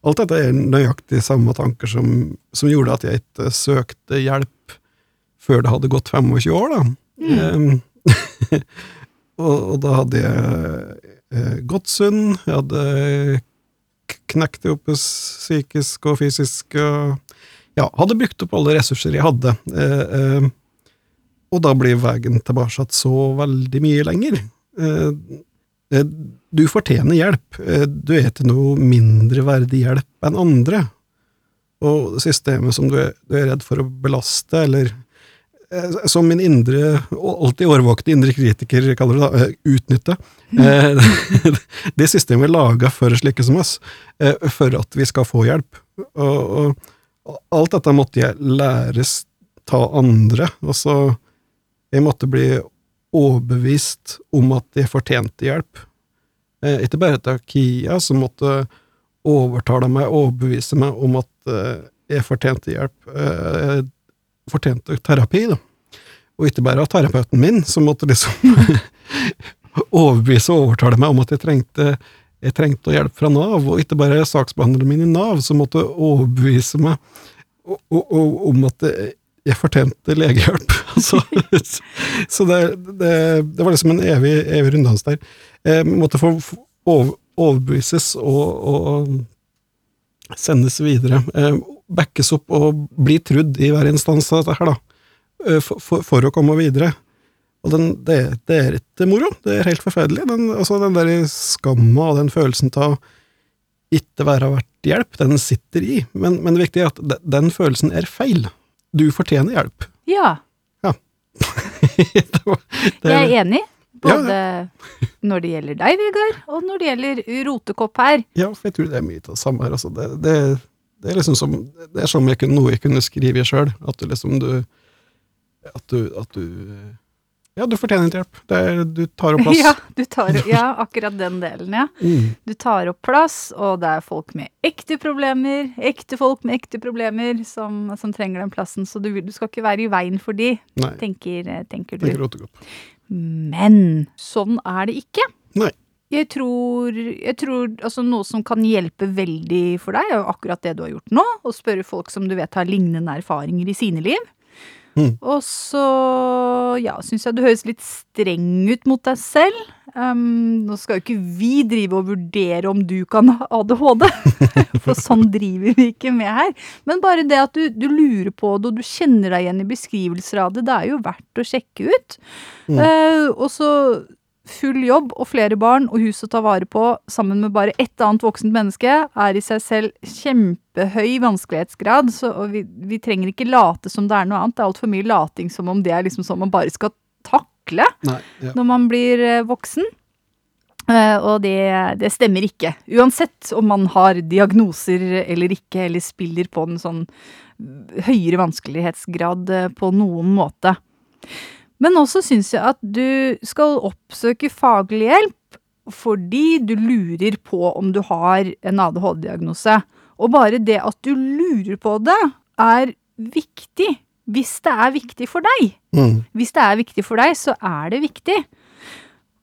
Alt dette er nøyaktig samme tanker som, som gjorde at jeg ikke søkte hjelp før det hadde gått 25 år, da. Mm. og, og da hadde jeg eh, gått sunn, jeg hadde knekt det opp psykisk og fysisk, og ja, hadde brukt opp alle ressurser jeg hadde. Eh, eh, og da blir veien tilbake så veldig mye lenger. Eh, eh, du fortjener hjelp. Eh, Du er til noe mindre verdig hjelp enn andre. Og systemet som du er, du er redd for å belaste, eller som min indre, alltid årvåkne indre kritiker kaller det, da, utnytte. Eh, Det systemet er laga for slike som oss, for at vi skal få hjelp. Og, og alt dette måtte jeg læres ta andre. Altså, jeg måtte bli overbevist om at jeg fortjente hjelp. Eh, ikke bare Kia, som måtte overtale meg, overbevise meg om at eh, jeg fortjente hjelp. Eh, fortjente terapi, da. Og ikke bare av terapeuten min, som måtte liksom overbevise og overtale meg om at jeg trengte, jeg trengte hjelp fra Nav, og ikke bare saksbehandleren min i Nav, som måtte overbevise meg og, og, og, om at jeg, jeg fortjente legehjelp. altså, så det, det, det var liksom en evig, evig runddans der. Jeg måtte få få overbevises og, og sendes videre. Eh, backes opp og bli trudd i hver instans av dette her, da. Eh, For, for, for å komme videre. Og den, det, det er ikke moro. Det er helt forferdelig. Den, altså, den der skamma og den følelsen av ikke være verdt hjelp, den sitter i. Men, men det viktige er at den følelsen er feil. Du fortjener hjelp. Ja, det var, det, jeg er enig. Ja, Både når det gjelder deg, Vegard, og når det gjelder rotekopp her. Ja, for jeg tror det er mye av det samme her. Altså. Det, det, det er liksom som Det er som jeg kunne, noe jeg kunne skrive sjøl. At du liksom du At du, at du Ja, du fortjener ikke hjelp. Det er, du tar opp plass. Ja, du tar, ja, akkurat den delen, ja. Mm. Du tar opp plass, og det er folk med ekte problemer, ekte folk med ekte problemer, som, som trenger den plassen. Så du, du skal ikke være i veien for de, Nei, tenker, tenker du. tenker. Men sånn er det ikke. Nei. Jeg tror, jeg tror altså noe som kan hjelpe veldig for deg, er jo akkurat det du har gjort nå. Å spørre folk som du vet har lignende erfaringer i sine liv. Mm. Og så, ja, syns jeg du høres litt streng ut mot deg selv. Um, nå skal jo ikke vi drive og vurdere om du kan ha ADHD, for sånn driver vi ikke med her. Men bare det at du, du lurer på det, og du kjenner deg igjen i beskrivelser av det, det er jo verdt å sjekke ut. Mm. Uh, og så full jobb og flere barn og hus å ta vare på sammen med bare ett annet voksent menneske er i seg selv kjempehøy vanskelighetsgrad. Så vi, vi trenger ikke late som det er noe annet. Det er altfor mye lating som om det er liksom sånn man bare skal takle Nei, ja. når man blir eh, voksen. Eh, og det, det stemmer ikke. Uansett om man har diagnoser eller ikke, eller spiller på en sånn høyere vanskelighetsgrad eh, på noen måte. Men også syns jeg at du skal oppsøke faglig hjelp fordi du lurer på om du har en ADHD-diagnose. Og bare det at du lurer på det, er viktig. Hvis det er viktig for deg. Mm. Hvis det er viktig for deg, så er det viktig.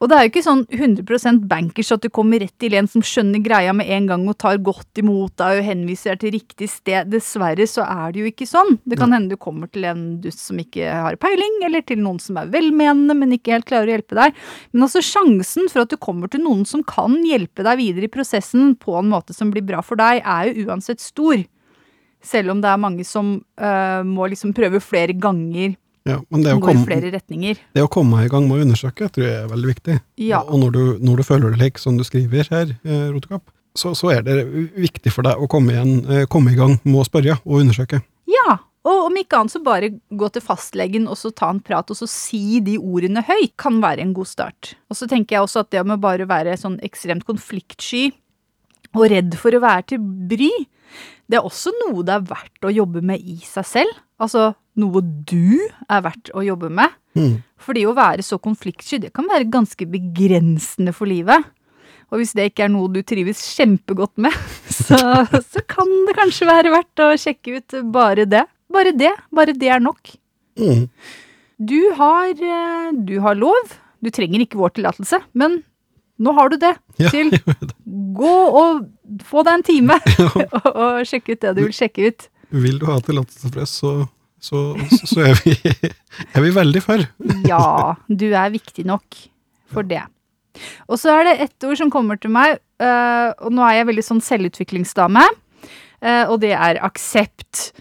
Og det er jo ikke sånn 100% bankers at du kommer rett til en som skjønner greia med en gang og tar godt imot deg og henviser deg til riktig sted. Dessverre så er det jo ikke sånn. Det kan hende du kommer til en dust som ikke har peiling, eller til noen som er velmenende, men ikke helt klarer å hjelpe deg. Men altså sjansen for at du kommer til noen som kan hjelpe deg videre i prosessen på en måte som blir bra for deg, er jo uansett stor. Selv om det er mange som øh, må liksom prøve flere ganger, Ja, men det å, komme, det å komme i gang med å undersøke tror jeg er veldig viktig. Ja. Og når du, når du føler det slik som du skriver her, eh, Rotekopp, så, så er det viktig for deg å komme, igjen, eh, komme i gang med å spørre og undersøke. Ja, og om ikke annet så bare gå til fastlegen og så ta en prat og så si de ordene høyt, kan være en god start. Og så tenker jeg også at det med bare å være sånn ekstremt konfliktsky og redd for å være til bry, det er også noe det er verdt å jobbe med i seg selv. Altså noe du er verdt å jobbe med. Mm. Fordi å være så konfliktsky, det kan være ganske begrensende for livet. Og hvis det ikke er noe du trives kjempegodt med, så, så kan det kanskje være verdt å sjekke ut bare det. Bare det. Bare det er nok. Mm. Du har, eh, du har lov. Du trenger ikke vår tillatelse, men nå har du det. Ja, Til gå og få deg en time og, og sjekke ut det du vil sjekke ut. Vil du ha tillatelse for oss, så, så, så er, vi, er vi veldig for. Ja, du er viktig nok for det. Og så er det ett ord som kommer til meg, øh, og nå er jeg veldig sånn selvutviklingsdame, øh, og det er aksept.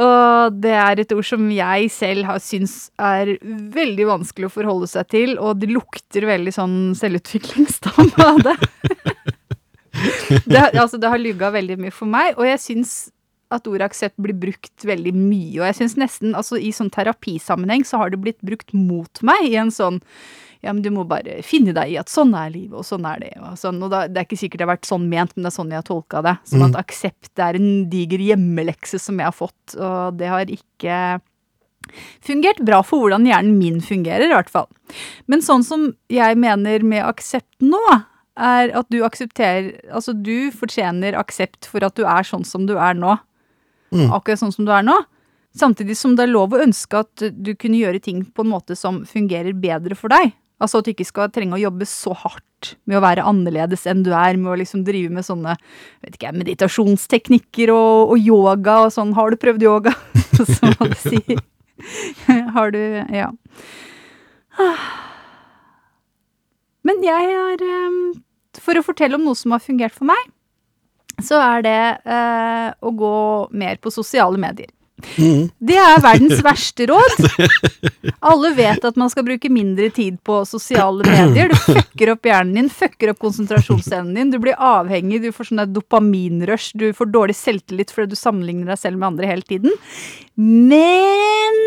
Og det er et ord som jeg selv har syns er veldig vanskelig å forholde seg til, og det lukter veldig sånn selvutviklingsdame av det. det, altså, det har lugga veldig mye for meg, og jeg syns at ordet aksept blir brukt veldig mye. Og jeg syns nesten, altså i sånn terapisammenheng, så har det blitt brukt mot meg i en sånn ja, men du må bare finne deg i at sånn er livet, og sånn er det. Og, sånn, og da, det er ikke sikkert det har vært sånn ment, men det er sånn jeg har tolka det. Som at aksept er en diger hjemmelekse som jeg har fått, og det har ikke fungert bra for hvordan hjernen min fungerer, i hvert fall. Men sånn som jeg mener med aksept nå, er at du aksepterer Altså, du fortjener aksept for at du er sånn som du er nå. Mm. Akkurat sånn som du er nå. Samtidig som det er lov å ønske at du kunne gjøre ting på en måte som fungerer bedre for deg. Altså at du ikke skal trenge å jobbe så hardt med å være annerledes enn du er, med å liksom drive med sånne vet ikke, meditasjonsteknikker og, og yoga og sånn. Har du prøvd yoga? Som man sier. Har du Ja. Men jeg har eh, For å fortelle om noe som har fungert for meg, så er det eh, å gå mer på sosiale medier. Mhm. Det er verdens verste råd. Alle vet at man skal bruke mindre tid på sosiale medier. Du fucker opp hjernen din, fucker opp konsentrasjonsevnen din. Du blir avhengig, du får sånn dopaminrush, du får dårlig selvtillit fordi du sammenligner deg selv med andre hele tiden. Men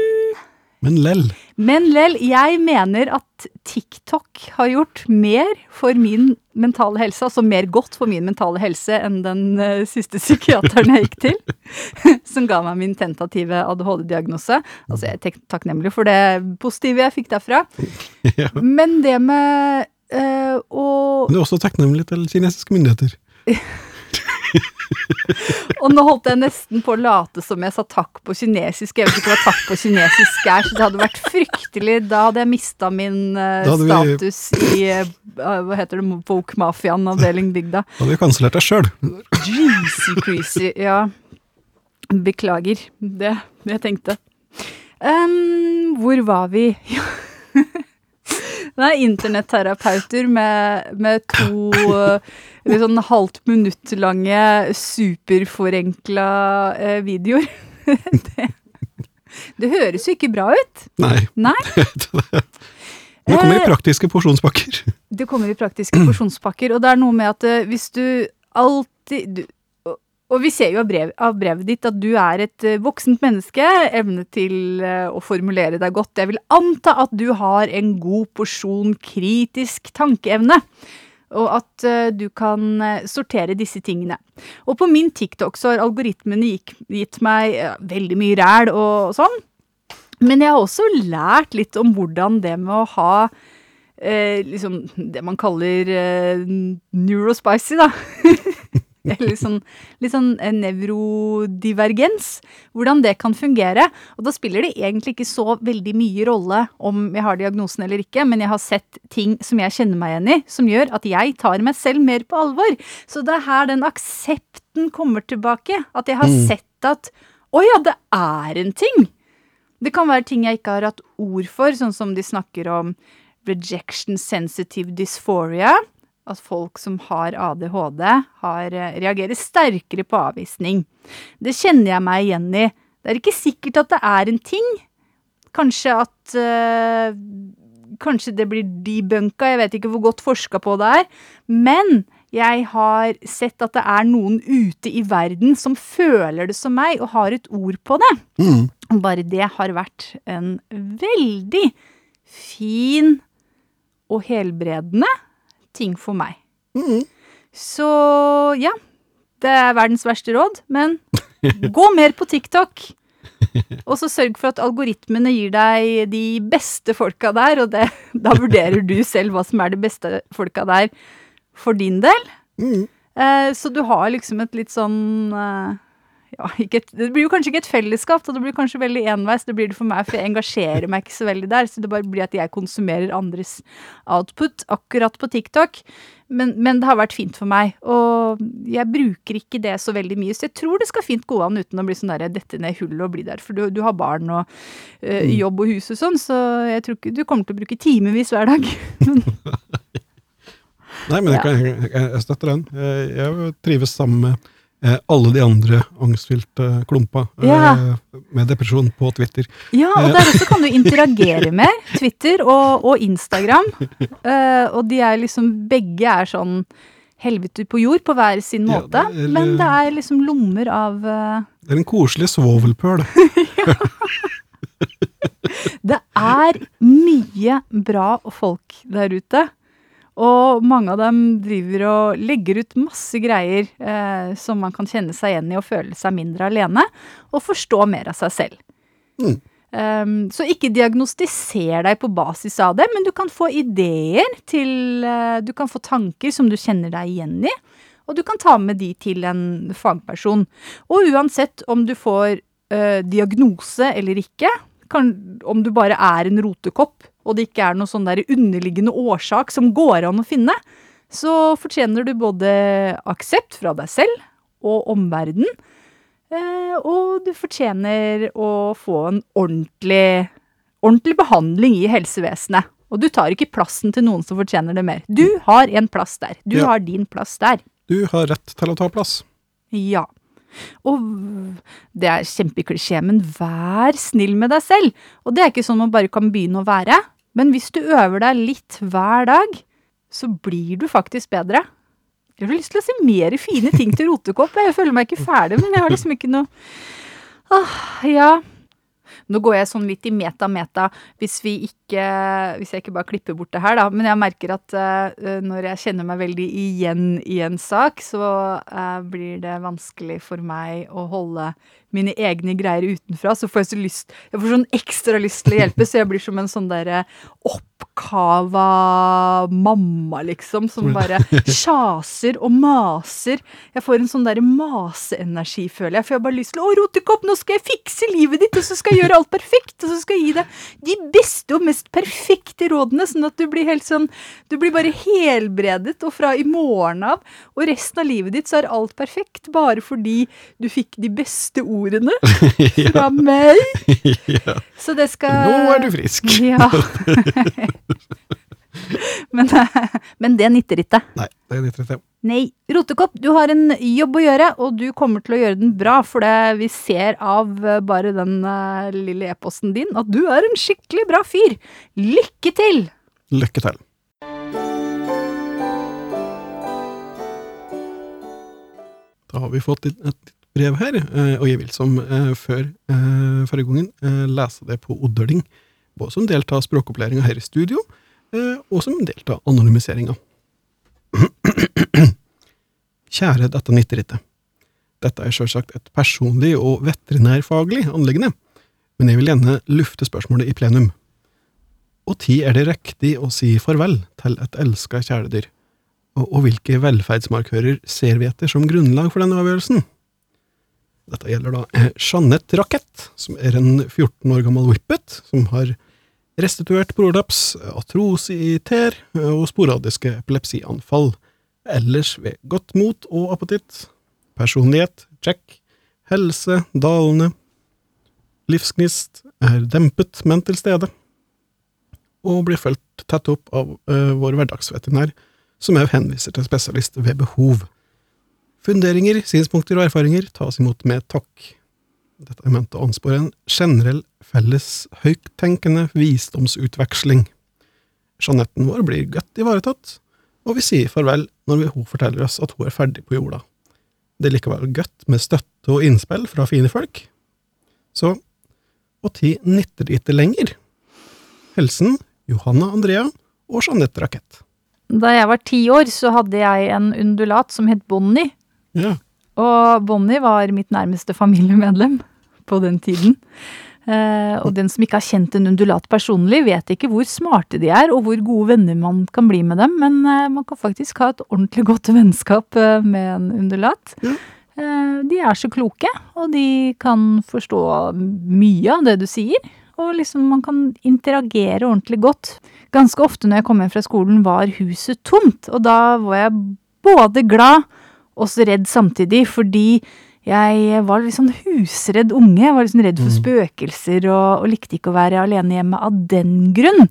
Men lell. Men lell, jeg mener at TikTok har gjort mer for min mentale helse, altså mer godt for min mentale helse enn den uh, siste psykiateren jeg gikk til, som ga meg min tentative ADHD-diagnose. Altså, jeg er takknemlig for det positive jeg fikk derfra. Ja. Men det med uh, å Men du er også takknemlig til kinesiske myndigheter. Og nå holdt jeg nesten på å late som jeg sa takk på kinesisk. Jeg vet ikke hva takk på kinesisk er, så det hadde vært fryktelig. Da hadde jeg mista min uh, status vi- i uh, Hva heter det? Woke-mafiaen, avdeling bygda. Da hadde vi kansellert deg sjøl. Jeezy creasy. Ja. Beklager. Det jeg tenkte. Um, hvor var vi? Er internetterapeuter med, med to eh, litt sånn halvt minutt lange superforenkla eh, videoer. det, det høres jo ikke bra ut. Nei. Nei. det kommer i praktiske porsjonspakker. Det kommer i praktiske porsjonspakker, og det er noe med at eh, hvis du alltid du, og, vi ser jo av, brev, av brevet ditt at du er et eh, voksent menneske, evne til eh, å formulere deg godt. Jeg vil anta at du har en god porsjon kritisk tankeevne. Og at eh, du kan eh, sortere disse tingene. Og på min TikTok så har algoritmene gitt meg eh, veldig mye ræl og sånn. Men jeg har også lært litt om hvordan det med å ha eh, liksom det man kaller eh, neurospicy, da. Eller sånn, litt sånn eh, nevrodivergens. Hvordan det kan fungere. Og da spiller det egentlig ikke så veldig mye rolle om jeg har diagnosen eller ikke, men jeg har sett ting som jeg kjenner meg igjen i, som gjør at jeg tar meg selv mer på alvor. Så det er her den aksepten kommer tilbake. At jeg har sett at å ja, det er en ting. Det kan være ting jeg ikke har hatt ord for, sånn som de snakker om rejection sensitive dysphoria. At folk som har ADHD, har, eh, reagerer sterkere på avvisning. Det kjenner jeg meg igjen i. Det er ikke sikkert at det er en ting. Kanskje at øh, Kanskje det blir debunka, jeg vet ikke hvor godt forska på det er. Men jeg har sett at det er noen ute i verden som føler det som meg, og har et ord på det. Mm. Bare det har vært en veldig fin og helbredende ting for meg. Mm. Så ja, det er verdens verste råd, men gå mer på TikTok. Og så sørg for at algoritmene gir deg de beste folka der, og det, da vurderer du selv hva som er de beste folka der for din del. Mm. Eh, så du har liksom et litt sånn eh, ja, ikke et, Det blir jo kanskje ikke et fellesskap, så det blir kanskje veldig enveis. Det blir det for meg, for jeg engasjerer meg ikke så veldig der. Så det bare blir at jeg konsumerer andres output akkurat på TikTok. Men, men det har vært fint for meg, og jeg bruker ikke det så veldig mye. Så jeg tror det skal fint gå an uten å bli sånn der, dette ned i hullet og bli der. For du, du har barn og øh, jobb og hus og sånn, så jeg tror ikke du kommer til å bruke timevis hver dag. Nei, men jeg, kan, jeg, jeg, støtter den. Jeg, jeg trives sammen med alle de andre angstfylte klumpa eh, Ja. med depresjon på Twitter. Ja, og der også kan du interagere med Twitter og, og Instagram. Eh, og de er liksom Begge er sånn helvete på jord på hver sin Ja, måte. det er- men det er liksom lommer av eh, Det er en koselig svovelpøl. Det er mye bra folk der ute. Og mange av dem driver og legger ut masse greier eh, som man kan kjenne seg igjen i og føle seg mindre alene, og forstå mer av seg selv. Mm. Um, så ikke diagnostiser deg på basis av det, men du kan få ideer til uh, Du kan få tanker som du kjenner deg igjen i, og du kan ta med de til en fagperson. Og uansett om du får uh, diagnose eller ikke, kan, om du bare er en rotekopp og det ikke er noen sånn der underliggende årsak som går an å finne, så fortjener du både aksept fra deg selv og omverdenen, eh, og du fortjener å få en ordentlig, ordentlig behandling i helsevesenet. Og du tar ikke plassen til noen som fortjener det mer. Du har en plass der. Du Ja. har din plass der. Du har rett til å ta plass. Ja. Og det er kjempeklisjé, men vær snill med deg selv. Og det er ikke sånn man bare kan begynne å være. Men hvis du øver deg litt hver dag, så blir du faktisk bedre. Jeg har lyst til å si mer fine ting til rotekopp. Jeg føler meg ikke ferdig, men jeg har liksom ikke noe Åh, ja. Nå går jeg sånn litt i meta-meta, hvis vi ikke Hvis jeg ikke bare klipper bort det her, da. Men jeg merker at uh, når jeg kjenner meg veldig igjen i en sak, så uh, blir det vanskelig for meg å holde mine egne greier utenfra. Så får jeg så lyst Jeg får sånn ekstra lyst til å hjelpe, så jeg blir som en sånn derre oppkava mamma, liksom, som bare kjaser og maser. Jeg får en sånn derre maseenergi, føler jeg. For jeg har bare lyst til Å, rotekopp, nå skal jeg fikse livet ditt, og så skal jeg gjøre alt perfekt, og så skal jeg gi deg de beste og mest perfekte rådene, sånn at du blir helt sånn Du blir bare helbredet, og fra i morgen av og resten av livet ditt så er alt perfekt, bare fordi du fikk de beste ordene fra meg. ja. Så det skal Nå er du frisk. Ja. men, men det nytter ikke. Nei, det er ikke. Nei, Rotekopp, du har en jobb å gjøre, og du kommer til å gjøre den bra, for det vi ser av eh, bare den eh, lille e-posten din at du er en skikkelig bra fyr. Lykke til! Lykke til. Da har vi fått et, brev her, eh, og jeg vil som før forrige gangen lese det på Oddøling, både som del av språkopplæringa her i studio, og som del av anonymiseringa. Kjære dette nitterittet. Dette er sjølsagt et personlig og veterinærfaglig anliggende, men jeg vil gjerne lufte spørsmålet i plenum. Og tid er det riktig å si farvel til et elska kjæledyr? Og, og hvilke velferdsmarkører ser vi etter som grunnlag for denne avgjørelsen? Dette gjelder da eh, Jeanette Rakett, som er en 14 år gammel whippet, som har restituert prolaps, atrosi, i ter eh, og sporadiske epilepsianfall. Ellers ved godt mot og appetitt. Personlighet, check. Helse, dalende. Livsgnist er dempet, men til stede og blir fulgt tett opp av ø, vår hverdagsveterinær, som òg henviser til spesialist ved behov. Funderinger, synspunkter og erfaringer tas imot med takk. Dette er ment å anspore en generell, felles, høyttenkende visdomsutveksling. Jeanetten vår blir godt ivaretatt, og vi sier farvel når hun forteller oss at hun er ferdig på jorda. Det er likevel godt med støtte og innspill fra fine folk. Så, og tid nytter det ikke lenger. Helsen Johanna Andrea og Jeanette Rakett. Da jeg var ti år, så hadde jeg en undulat som het Bonnie. Ja. Og Bonnie var mitt nærmeste familiemedlem på den tiden. Uh, og den som ikke har kjent en undulat personlig, vet ikke hvor smarte de er, og hvor gode venner man kan bli med dem. Men uh, man kan faktisk ha et ordentlig godt vennskap uh, med en undulat. Mm. De er så kloke, og de kan forstå mye av det du sier. Og liksom man kan interagere ordentlig godt. Ganske ofte når jeg kom hjem fra skolen, var huset tomt. Og da var jeg både glad og så redd samtidig, fordi jeg var litt sånn husredd unge. Jeg var liksom redd for Mm. spøkelser og, og likte ikke å være alene hjemme av den grunn.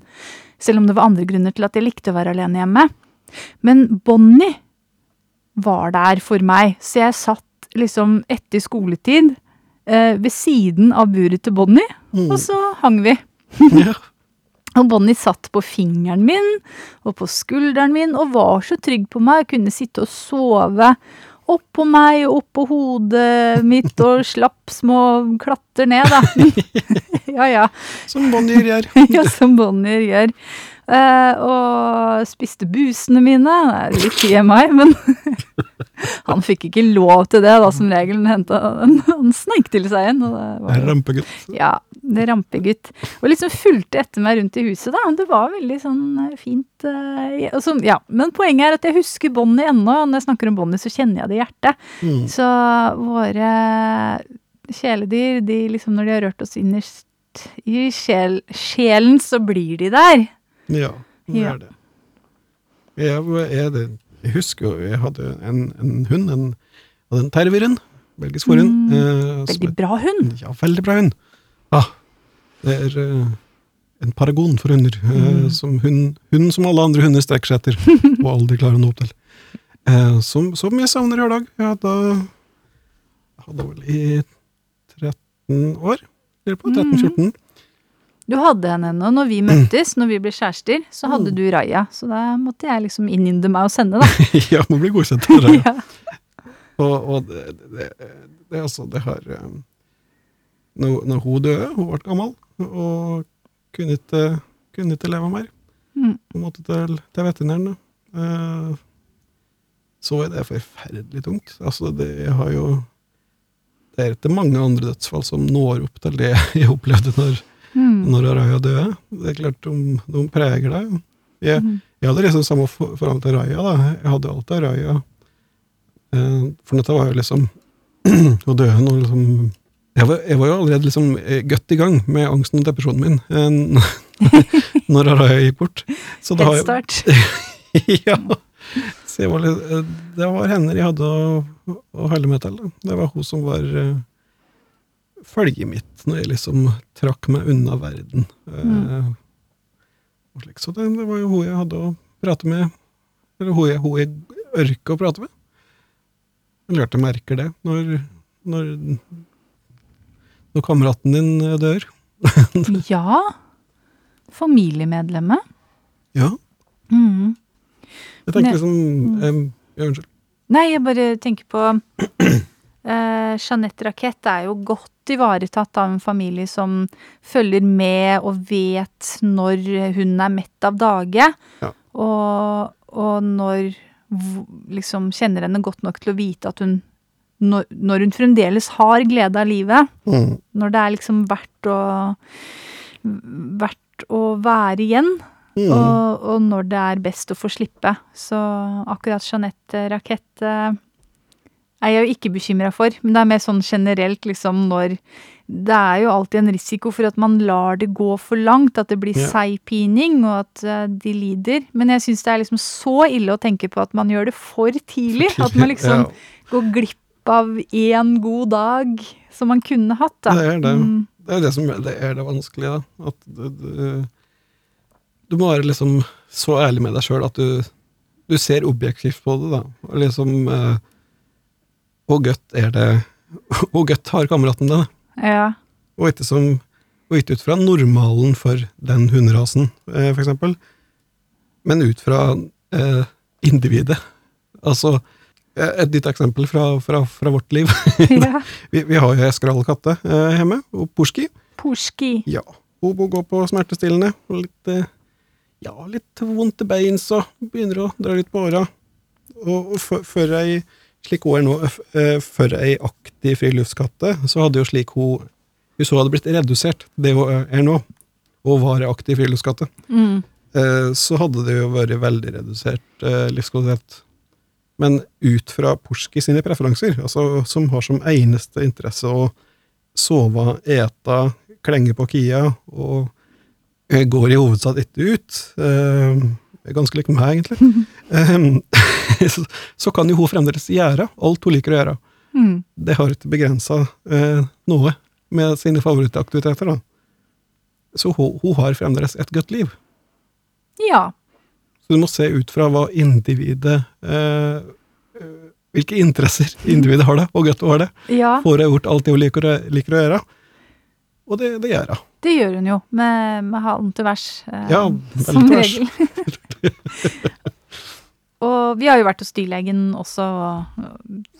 Selv om det var andre grunner til at jeg likte å være alene hjemme. Men Bonnie var der for meg, så jeg satt liksom etter skoletid eh, ved siden av buret til Bonnie, Mm. og så hang vi. ja. Og Bonnie satt på fingeren min og på skulderen min og var så trygg på meg. Kunne sitte og sove oppå meg og oppå hodet mitt og slapp små klatter ned, da. ja, ja. Som Bonnier gjør. ja som Bonnier gjør. Eh, og spiste busene mine. Det er litt TMI, men han fikk ikke lov til det, da, som regel. Han, hentet- han, han til seg en. Og det var jo- Rampegutt. ja, det rampegutt. Og liksom fulgte etter meg rundt i huset, da. Det var veldig sånn eh, fint. eh, så- ja. Men poenget er at jeg husker Bonnie ennå. Når jeg snakker om Bonnie, så kjenner jeg det i hjertet. Mm. Så våre kjæledyr, de liksom når de har rørt oss innerst i sjel, sjelen så blir de der. Ja, det Ja. er det. Jeg, jeg, jeg husker jo, jeg hadde en, en hund, en, hadde en terrieren, belgisk forhund. Mm, eh, som Veldig bra hund. Ja, veldig bra hund. Ah, det er eh, en paragon for hunder. eh, Mm. som hund, hund som alle andre hunder strekker seg etter, og aldri klarer å nå opp til. Eh, som, som jeg savner hver dag. Jeg hadde, hadde vel i 13 år, lurer på, 13-14. Du hadde henne ennå når vi møttes, når vi ble kjærester. Så hadde Mm. du Raja, så da måtte jeg liksom innynde meg og sende, da. ja, må bli godkjent av det. ja. Og, og det, det, det, altså, det har eh, når, når hun døde, hun ble gammel, og kunne ikke, kunne ikke leve mer. Mm. Hun måtte til, til veterinæren. Eh, så er det forferdelig tungt. Altså, det har jo Det er ikke mange andre dødsfall som når opp til det jeg opplevde når, Mm. når Araya døde. Det er klart, de, de preger deg. Jeg, Mm. jeg hadde liksom samme for- forhold til Araya. da. Jeg hadde alltid Araya. Eh, for dette var jo liksom Hun døde når liksom jeg var, jeg var jo allerede liksom eh, godt i gang med angsten og depresjonen min eh, når Araya gikk bort. Så da har jeg, ja. Var litt, det var henne jeg hadde å, å holde meg til. Det var hun som var følget mitt når jeg liksom trakk meg unna verden. eh, Mm. og. Så det, det var jo hun jeg hadde å prate med, eller hun jeg, hun jeg ørka å prate med. Jeg lærte jeg merker det når, når, når kameraten din eh, dør. Ja. Familiemedlemmet. Ja, Mm. jeg tenker liksom em, ja, Unnskyld. Nei, jeg bare tenker på eh, Jeanette Rakett er jo godt ivaretatt av en familie som følger med og vet når hun er mett av dage. Ja. Og, og når liksom kjenner henne godt nok til å vite at hun når, når hun fremdeles har glede av livet. Mm. Når det er liksom verdt å verdt å være igjen. Mm. Og, og når det er best å få slippe. Så akkurat Jeanette Rakett eh, er jeg jo ikke bekymra for. Men det er mer sånn generelt, liksom, når Det er jo alltid en risiko for at man lar det gå for langt. At det blir Ja. seigpining, og at uh, de lider. Men jeg syns det er liksom så ille å tenke på at man gjør det for tidlig. At man liksom Ja. går glipp av én god dag som man kunne hatt, da. Det er det. Mm. Det er det som det er det vanskelige. Da. At du, du, du må være liksom så ærlig med deg sjøl at du, du ser objektivt på det. da. Og liksom eh, Hvor godt er det Og godt har kameraten det? Ja. Og ikke, som, og ikke ut fra normalen for den hunderasen, eh, for eksempel, men ut fra eh, individet. Altså, eh, et nytt eksempel fra, fra, fra vårt liv. ja. vi, vi har jo ei skral katte eh, hjemme, og Porski. Porski. Ja. Hun må gå på smertestillende. Og litt, eh, ja, litt vondt i bein, så begynner å dra litt på åra. Og, og før ei, slik hun er nå, eh, før ei aktiv friluftskatte, så hadde jo slik hun Hvis hun hadde blitt redusert, det hun er nå, og var ei aktiv friluftskatte, Mm. eh, så hadde det jo vært veldig redusert eh, livskvalitet. Men ut fra Porski sine preferanser, altså som har som eneste interesse å sove, ete, klenge på kia, og går i hovedsak ikke ut, ganske likt meg, egentlig, um, så, kan jo hun fremdeles gjøre alt hun liker å gjøre. Mm. Det har ikke begrensa uh, noe med sine favorittaktiviteter, da. Så hun, hun har fremdeles et godt liv. Ja. Så du må se ut fra hva individet eh, eh, Hvilke interesser individet har det, og godt hun har det. ja. Får hun gjort alt det hun liker, liker å gjøre? Og det, det gjør hun. Det gjør hun jo, med, med halen til værs. eh, Ja, som regel. og vi har jo vært hos dyrlegen også, og-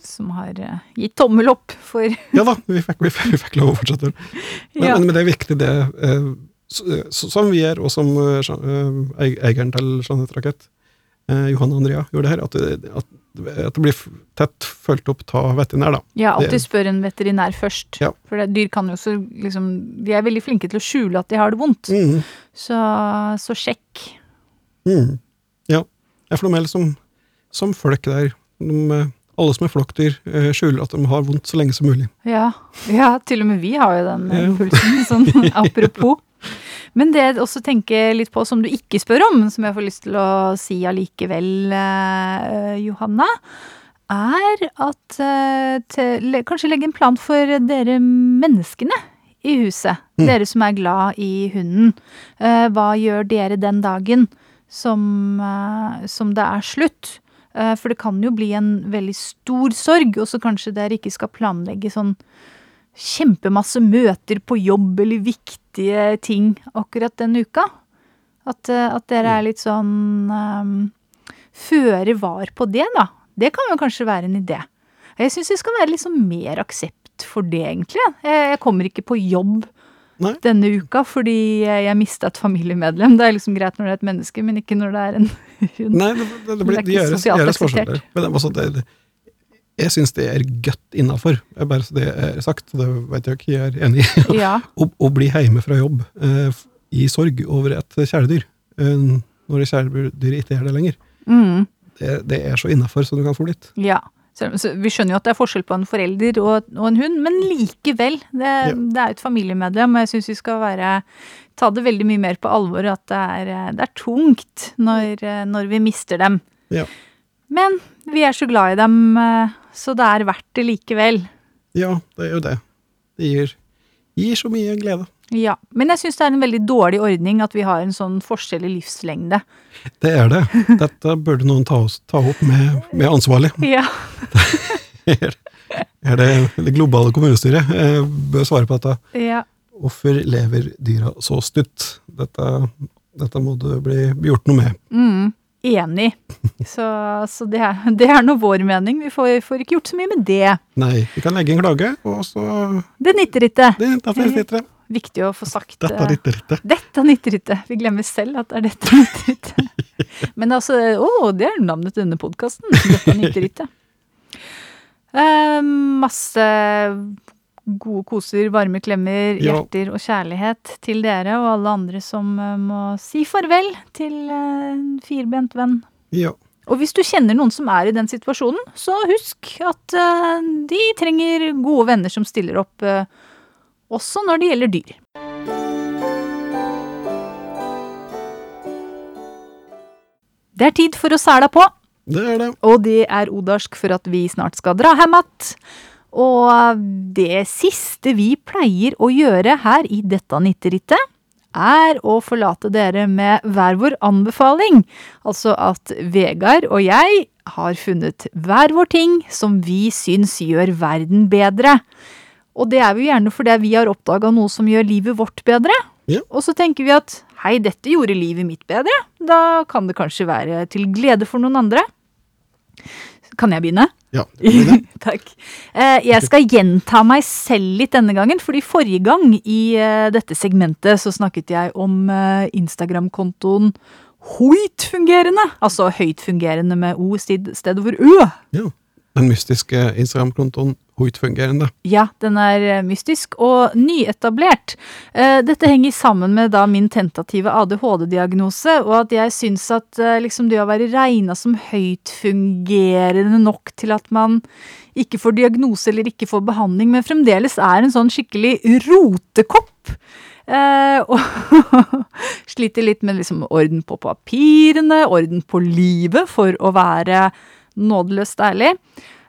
som har eh, gitt tommel opp for Ja da, vi fikk, vi fikk, vi fikk lov å fortsette. Men, Ja. men, det er viktig, det eh, så- så- som vi gjør, og som eh, eh, eieren til Jeanette Rakett, eh, Johan Andrea, gjorde det her, at at, at det blir tett fulgt opp av veterinær, da. Ja, alltid spør en veterinær først. Ja. For det, dyr kan jo også liksom De er veldig flinke til å skjule at de har det vondt. Mm, Så, så sjekk. mm. Ja. Jeg får noe mer som, som folk der. De, eh, alle som er flokkdyr, eh, skjuler at de har vondt så lenge som mulig. Ja, ja, til og med vi har jo den eh, pulsen, sånn apropos. Men det jeg også tenker litt på, som du ikke spør om, som jeg får lyst til å si allikevel, eh, Johanna, er at eh, til, kanskje legge en plan for dere menneskene i huset. Mm. Dere som er glad i hunden. Eh, hva gjør dere den dagen som, eh, som det er slutt? Eh, for det kan jo bli en veldig stor sorg, og så kanskje dere ikke skal planlegge sånn kjempemasse møter på jobb eller viktige ting akkurat den uka. At, eh, at dere er litt sånn um, føre var på det, da. Det kan jo kanskje være en idé. Jeg syns det skal være liksom mer aksept for det, egentlig. Jeg, jeg kommer ikke på jobb Nei. denne uka fordi jeg, mista et familiemedlem. Det er liksom greit når det er et menneske, men ikke når det er en hund. Nei, det, det, det, blir, Det er ikke gjøres, sosialt akseptert. Men det, altså, det, det, jeg syns det er godt innafor, bare så det er sagt. og Det vet jeg ikke jeg er enig i. Ja. Å, å bli hjemme fra jobb eh, i sorg over et kjæledyr, eh, når kjæledyret ikke er det lenger, Mm. det, det er så innafor som du kan få blitt. Ja. Vi skjønner jo at det er forskjell på en forelder og, og en hund, men likevel. Det, det er et familiemedlem, og jeg syns vi skal være ta det veldig mye mer på alvor at det er, det er tungt når, når vi mister dem. Ja. Men vi er så glad i dem, eh, så det er verdt det likevel. Ja, det er jo det. Det gir, gir så mye glede. Ja. Men jeg syns det er en veldig dårlig ordning at vi har en sånn forskjell i livslengde. Det er det. Dette burde noen ta, oss, ta opp med, med ansvarlig. Ja. Er det, det globale kommunestyret eh, bør svare på dette. ja. Hvorfor lever dyra så stutt? Dette, dette må det bli gjort noe med. Mm, enig. Så, så det, er, det er nå vår mening. Vi får, får ikke gjort så mye med det. Nei, vi kan legge en klage, og så Det nytter ikke. det, er litt det. Viktig å få sagt Dette er ikke. Dette nytter ikke. Vi glemmer selv at det er dette nytter ikke. Men altså, å, det er navnet til denne podkasten. Dette nytter ikke. Uh, masse gode koser, varme klemmer, Ja. hjerter og kjærlighet til dere og alle andre som eh, må si farvel til eh, en firbent venn. Ja. Og hvis du kjenner noen som er i den situasjonen, så husk at eh, de trenger gode venner som stiller opp også når det gjelder dyr. Det er tid for å sæla på, Det er det. og det er odarsk for at vi snart skal dra hjem att. Og det siste vi pleier å gjøre her i dette nitterittet, er å forlate dere med hver vår anbefaling. Altså at Vegard og jeg har funnet hver vår ting som vi syns gjør verden bedre. Og det er vi gjerne fordi vi har oppdaga noe som gjør livet vårt bedre. Ja. Og så tenker vi at hei, dette gjorde livet mitt bedre. Da kan det kanskje være til glede for noen andre. Kan jeg begynne? Ja, det blir det. Takk. Eh, Jeg skal gjenta meg selv litt denne gangen, fordi forrige gang i eh, dette segmentet så snakket jeg om eh, Instagram-kontoen Hoitfungerende. Altså høytfungerende med O stedet for Ø. Ja. Den mystiske Instagram-kontoen Hoitfungerende. Ja, den er eh, mystisk og nyetablert. Eh, Dette henger sammen med da min tentative ADHD-diagnose, og at jeg syns at eh, liksom det å være regna som høytfungerende nok til at man ikke får diagnose eller ikke får behandling, men fremdeles er en sånn skikkelig rotekopp. Eh, og sliter litt med liksom orden på papirene, orden på livet, for å være nådeløst ærlig.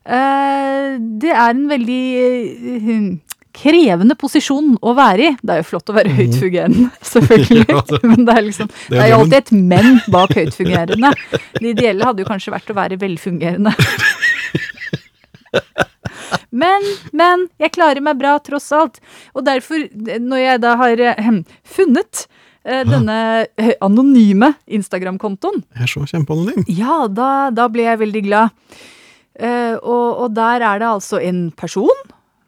Eh, det er en veldig eh, krevende posisjon å være i. Det er jo flott å være høytfungerende, selvfølgelig. Men det er liksom det er jo alltid et men bak høytfungerende. Det ideelle hadde jo kanskje vært å være velfungerende. Men, men jeg klarer meg bra tross alt. Og derfor, når jeg da har eh, funnet eh, denne anonyme Instagram-kontoen, Jeg er så kjempeanonym. ja, da, da ble jeg veldig glad. Eh, og, og der er det altså en person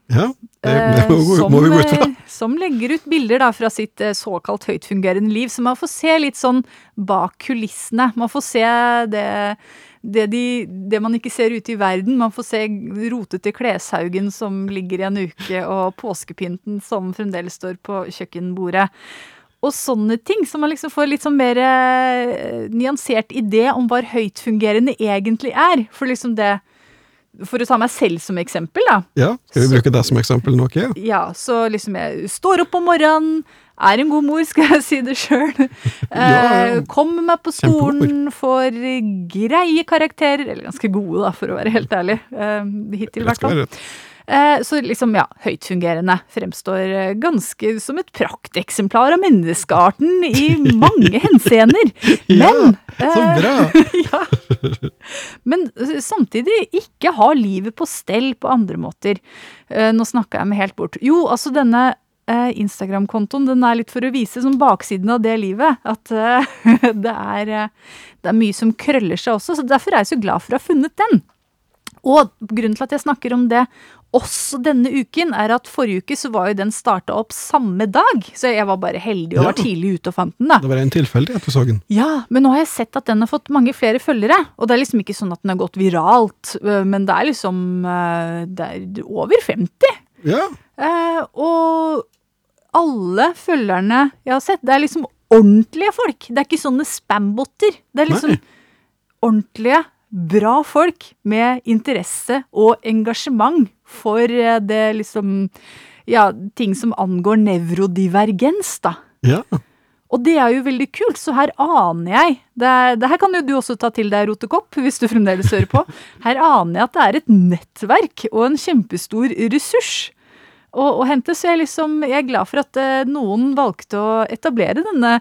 Ja, det, eh, det må, som, må vi gå ut fra. eh, som legger ut bilder da, fra sitt eh, såkalt høytfungerende liv. Så man får se litt sånn bak kulissene. Man får se det, det, de, det man ikke ser ute i verden. Man får se rotete kleshaugen som ligger i en uke, og påskepynten som fremdeles står på kjøkkenbordet. Og sånne ting, så man liksom får litt sånn mer eh, nyansert idé om hva høytfungerende egentlig er. For liksom det for å ta meg selv som eksempel, da. Ja, skal vi bruke deg som eksempel nå, Kia? Ja, så liksom jeg står opp om morgenen, er en god mor, skal jeg si det sjøl. Ja, ja. Kommer meg på skolen, får greie karakterer. Eller ganske gode, da, for å være helt ærlig. Eh, hittil, i hvert fall. Eh, Så liksom, ja, høytfungerende fremstår eh, ganske som et prakteksemplar av menneskearten i mange henseender. Men Ja, så bra! ja. Men eh, samtidig ikke ha livet på stell på andre måter. Nå snakka jeg meg helt bort. Jo, altså denne Instagram-kontoen den er litt for å vise som baksiden av det livet. At det, er, det er mye som krøller seg også. så Derfor er jeg så glad for å ha funnet den. Og grunnen til at jeg snakker om det også denne uken, er at forrige uke så var jo den starta opp samme dag. Så jeg var bare heldig og Ja. var tidlig ute og fant den, da. Det var en tilfeldighet du så den. Ja, men nå har jeg sett at den har fått mange flere følgere. Og det er liksom ikke sånn at den har gått viralt, men det er liksom Det er over 50. Ja, Eh, og alle følgerne jeg har sett, det er liksom ordentlige folk. Det er ikke sånne spambotter. Det er liksom Nei. ordentlige, bra folk med interesse og engasjement for eh, det liksom Ja, ting som angår nevrodivergens, da. ja. Og det er jo veldig kult, så her aner jeg Det, er, det her kan jo du også ta til deg, Rotekopp, hvis du fremdeles hører på. Her aner jeg at det er et nettverk og en kjempestor ressurs å, å hente. Så jeg, liksom, jeg er glad for at eh, noen valgte å etablere denne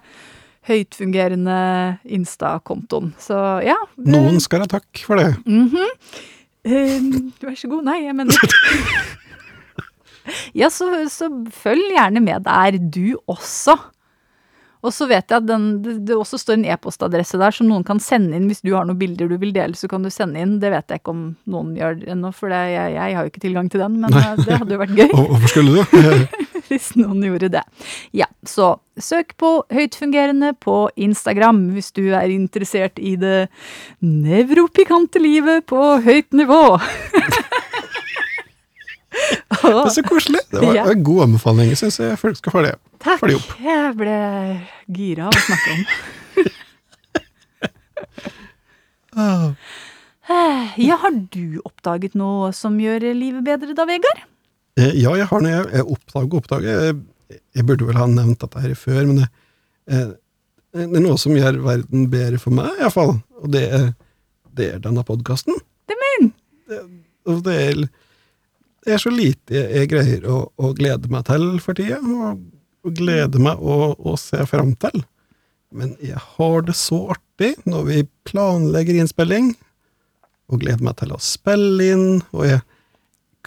høytfungerende Insta-kontoen. Så ja. Noen skal ha takk for det. Mm -hmm. uh, vær så god. Nei, jeg mener Ja, så, så følg gjerne med der, du også. Og så vet jeg at den, det, det også står en e-postadresse der som noen kan sende inn hvis du har noen bilder du vil dele, så kan du sende inn. Det vet jeg ikke om noen gjør ennå, for det, jeg, jeg har jo ikke tilgang til den, men Nei. eh, det hadde jo vært gøy hvorfor skulle du? hvis noen gjorde det. Ja, så søk på høytfungerende på Instagram hvis du er interessert i det nevropikante livet på høyt nivå. Det er så koselig. Det var Ja. en god anbefaling, syns jeg folk skal få det. Takk. følge opp. Jeg ble gira av å snakke om. Ja, har du oppdaget noe som gjør livet bedre da, Vegard? Eh, Ja, jeg har noe jeg, oppdager oppdager. Jeg, jeg burde vel ha nevnt dette her før, men det, eh, det er noe som gjør verden bedre for meg, iallfall. Og det det er denne podkasten. Det min! Og det er, det er så lite jeg, jeg greier å, å glede meg til for tida, og, og glede meg å, å se fram til. Men jeg har det så artig når vi planlegger innspilling, og gleder meg til å spille inn, og jeg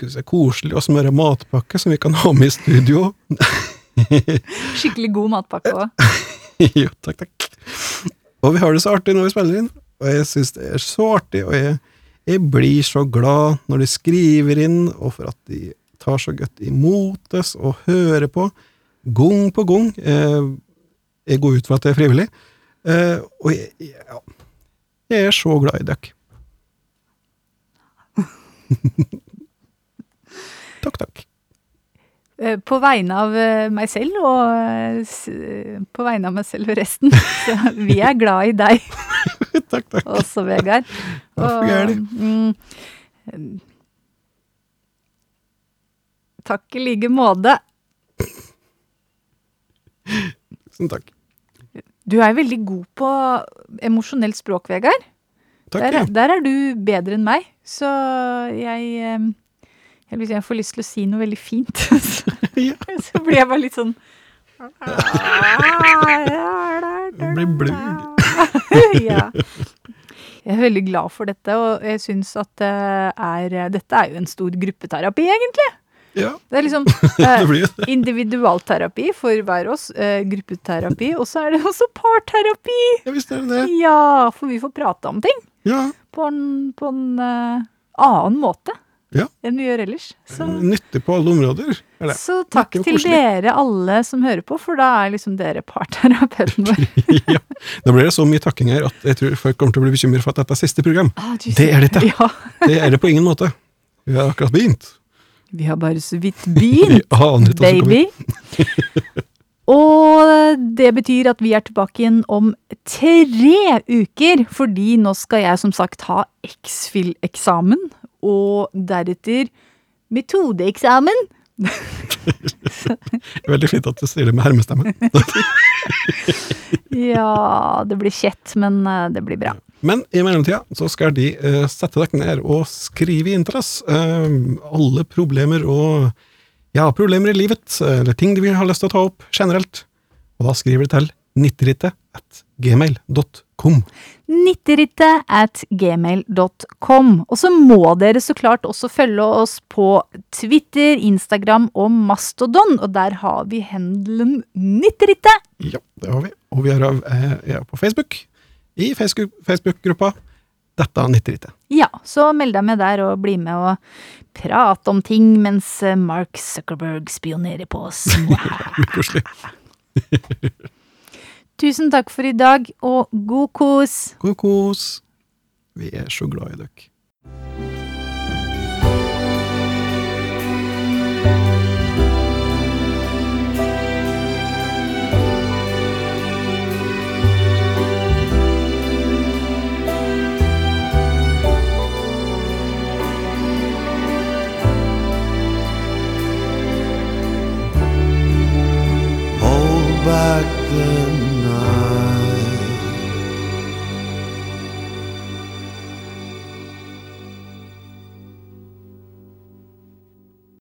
synes det er koselig å smøre matpakke som vi kan ha med i studio. Skikkelig god matpakke òg. jo, takk, takk. Og vi har det så artig når vi spiller inn, og jeg synes det er så artig, og jeg, jeg blir så glad når de skriver inn, og for at de tar så godt imot oss og hører på, gang på gang. Eh, jeg går ut fra at det er frivillig, eh, og jeg, ja, jeg er så glad i dere. takk, takk. Eh, På vegne av eh, meg selv og eh, på vegne av meg selv og resten. Så vi er glad i deg takk, takk. også, Vegard. Og, gjør mm, Takk i like måte. Sånn, takk. Du er veldig god på emosjonelt språk, Vegard. Takk, Der, ja. er- der er du bedre enn meg, så jeg eh, jeg, hvis jeg får lyst til å si noe veldig fint, så, så blir jeg bare litt sånn blir blug. ja. Jeg er veldig glad for dette, og jeg syns at det er Dette er jo en stor gruppeterapi, egentlig. Ja, Det er liksom eh, individualterapi for hver oss, eh, gruppeterapi, og så er det også parterapi! Ja, visst er det det. Ja, for vi får prate om ting Ja, på en, på en eh, annen måte Ja. enn vi gjør ellers. Så, nyttig på alle områder. Eller, så takk til dere alle som hører på, for da er liksom dere parterapeuten vår. ja. Da blir det så mye takking her at jeg tror folk kommer til å bli bekymret for at dette er siste program. Ah, Det er dette. Ja, Det er det på ingen måte. Vi har akkurat begynt. vi har bare så vidt begynt. Baby. Og det betyr at vi er tilbake igjen om tre uker, fordi nå skal jeg som sagt ha X-FIL-eksamen og deretter metodeeksamen. Veldig fint at du sier det med hermestemme. Ja, det blir kjett, men eh, det blir bra. Men i mellomtida så skal de uh, sette dere ned og skrive inn til oss uh, alle problemer og ja, problemer i livet, eh, eller ting de vil ha lyst til å ta opp generelt. Og da skriver de til 90rittet at gmail.com. Nitterittet at gmail.com. Og så må dere så klart også følge oss på Twitter, Instagram og Mastodon, og der har vi hendelen Nitterittet. Ja, det har vi. Og vi er, av, eh, er på Facebook. I Facebook- Facebook-gruppa Dette 90rittet. Ja, så meld deg med der og bli med og prate om ting mens eh, Mark Zuckerberg spionerer på oss. Mye koselig. Tusen takk for i dag, og god kos! God kos. Vi er så glad i dere. Hold back the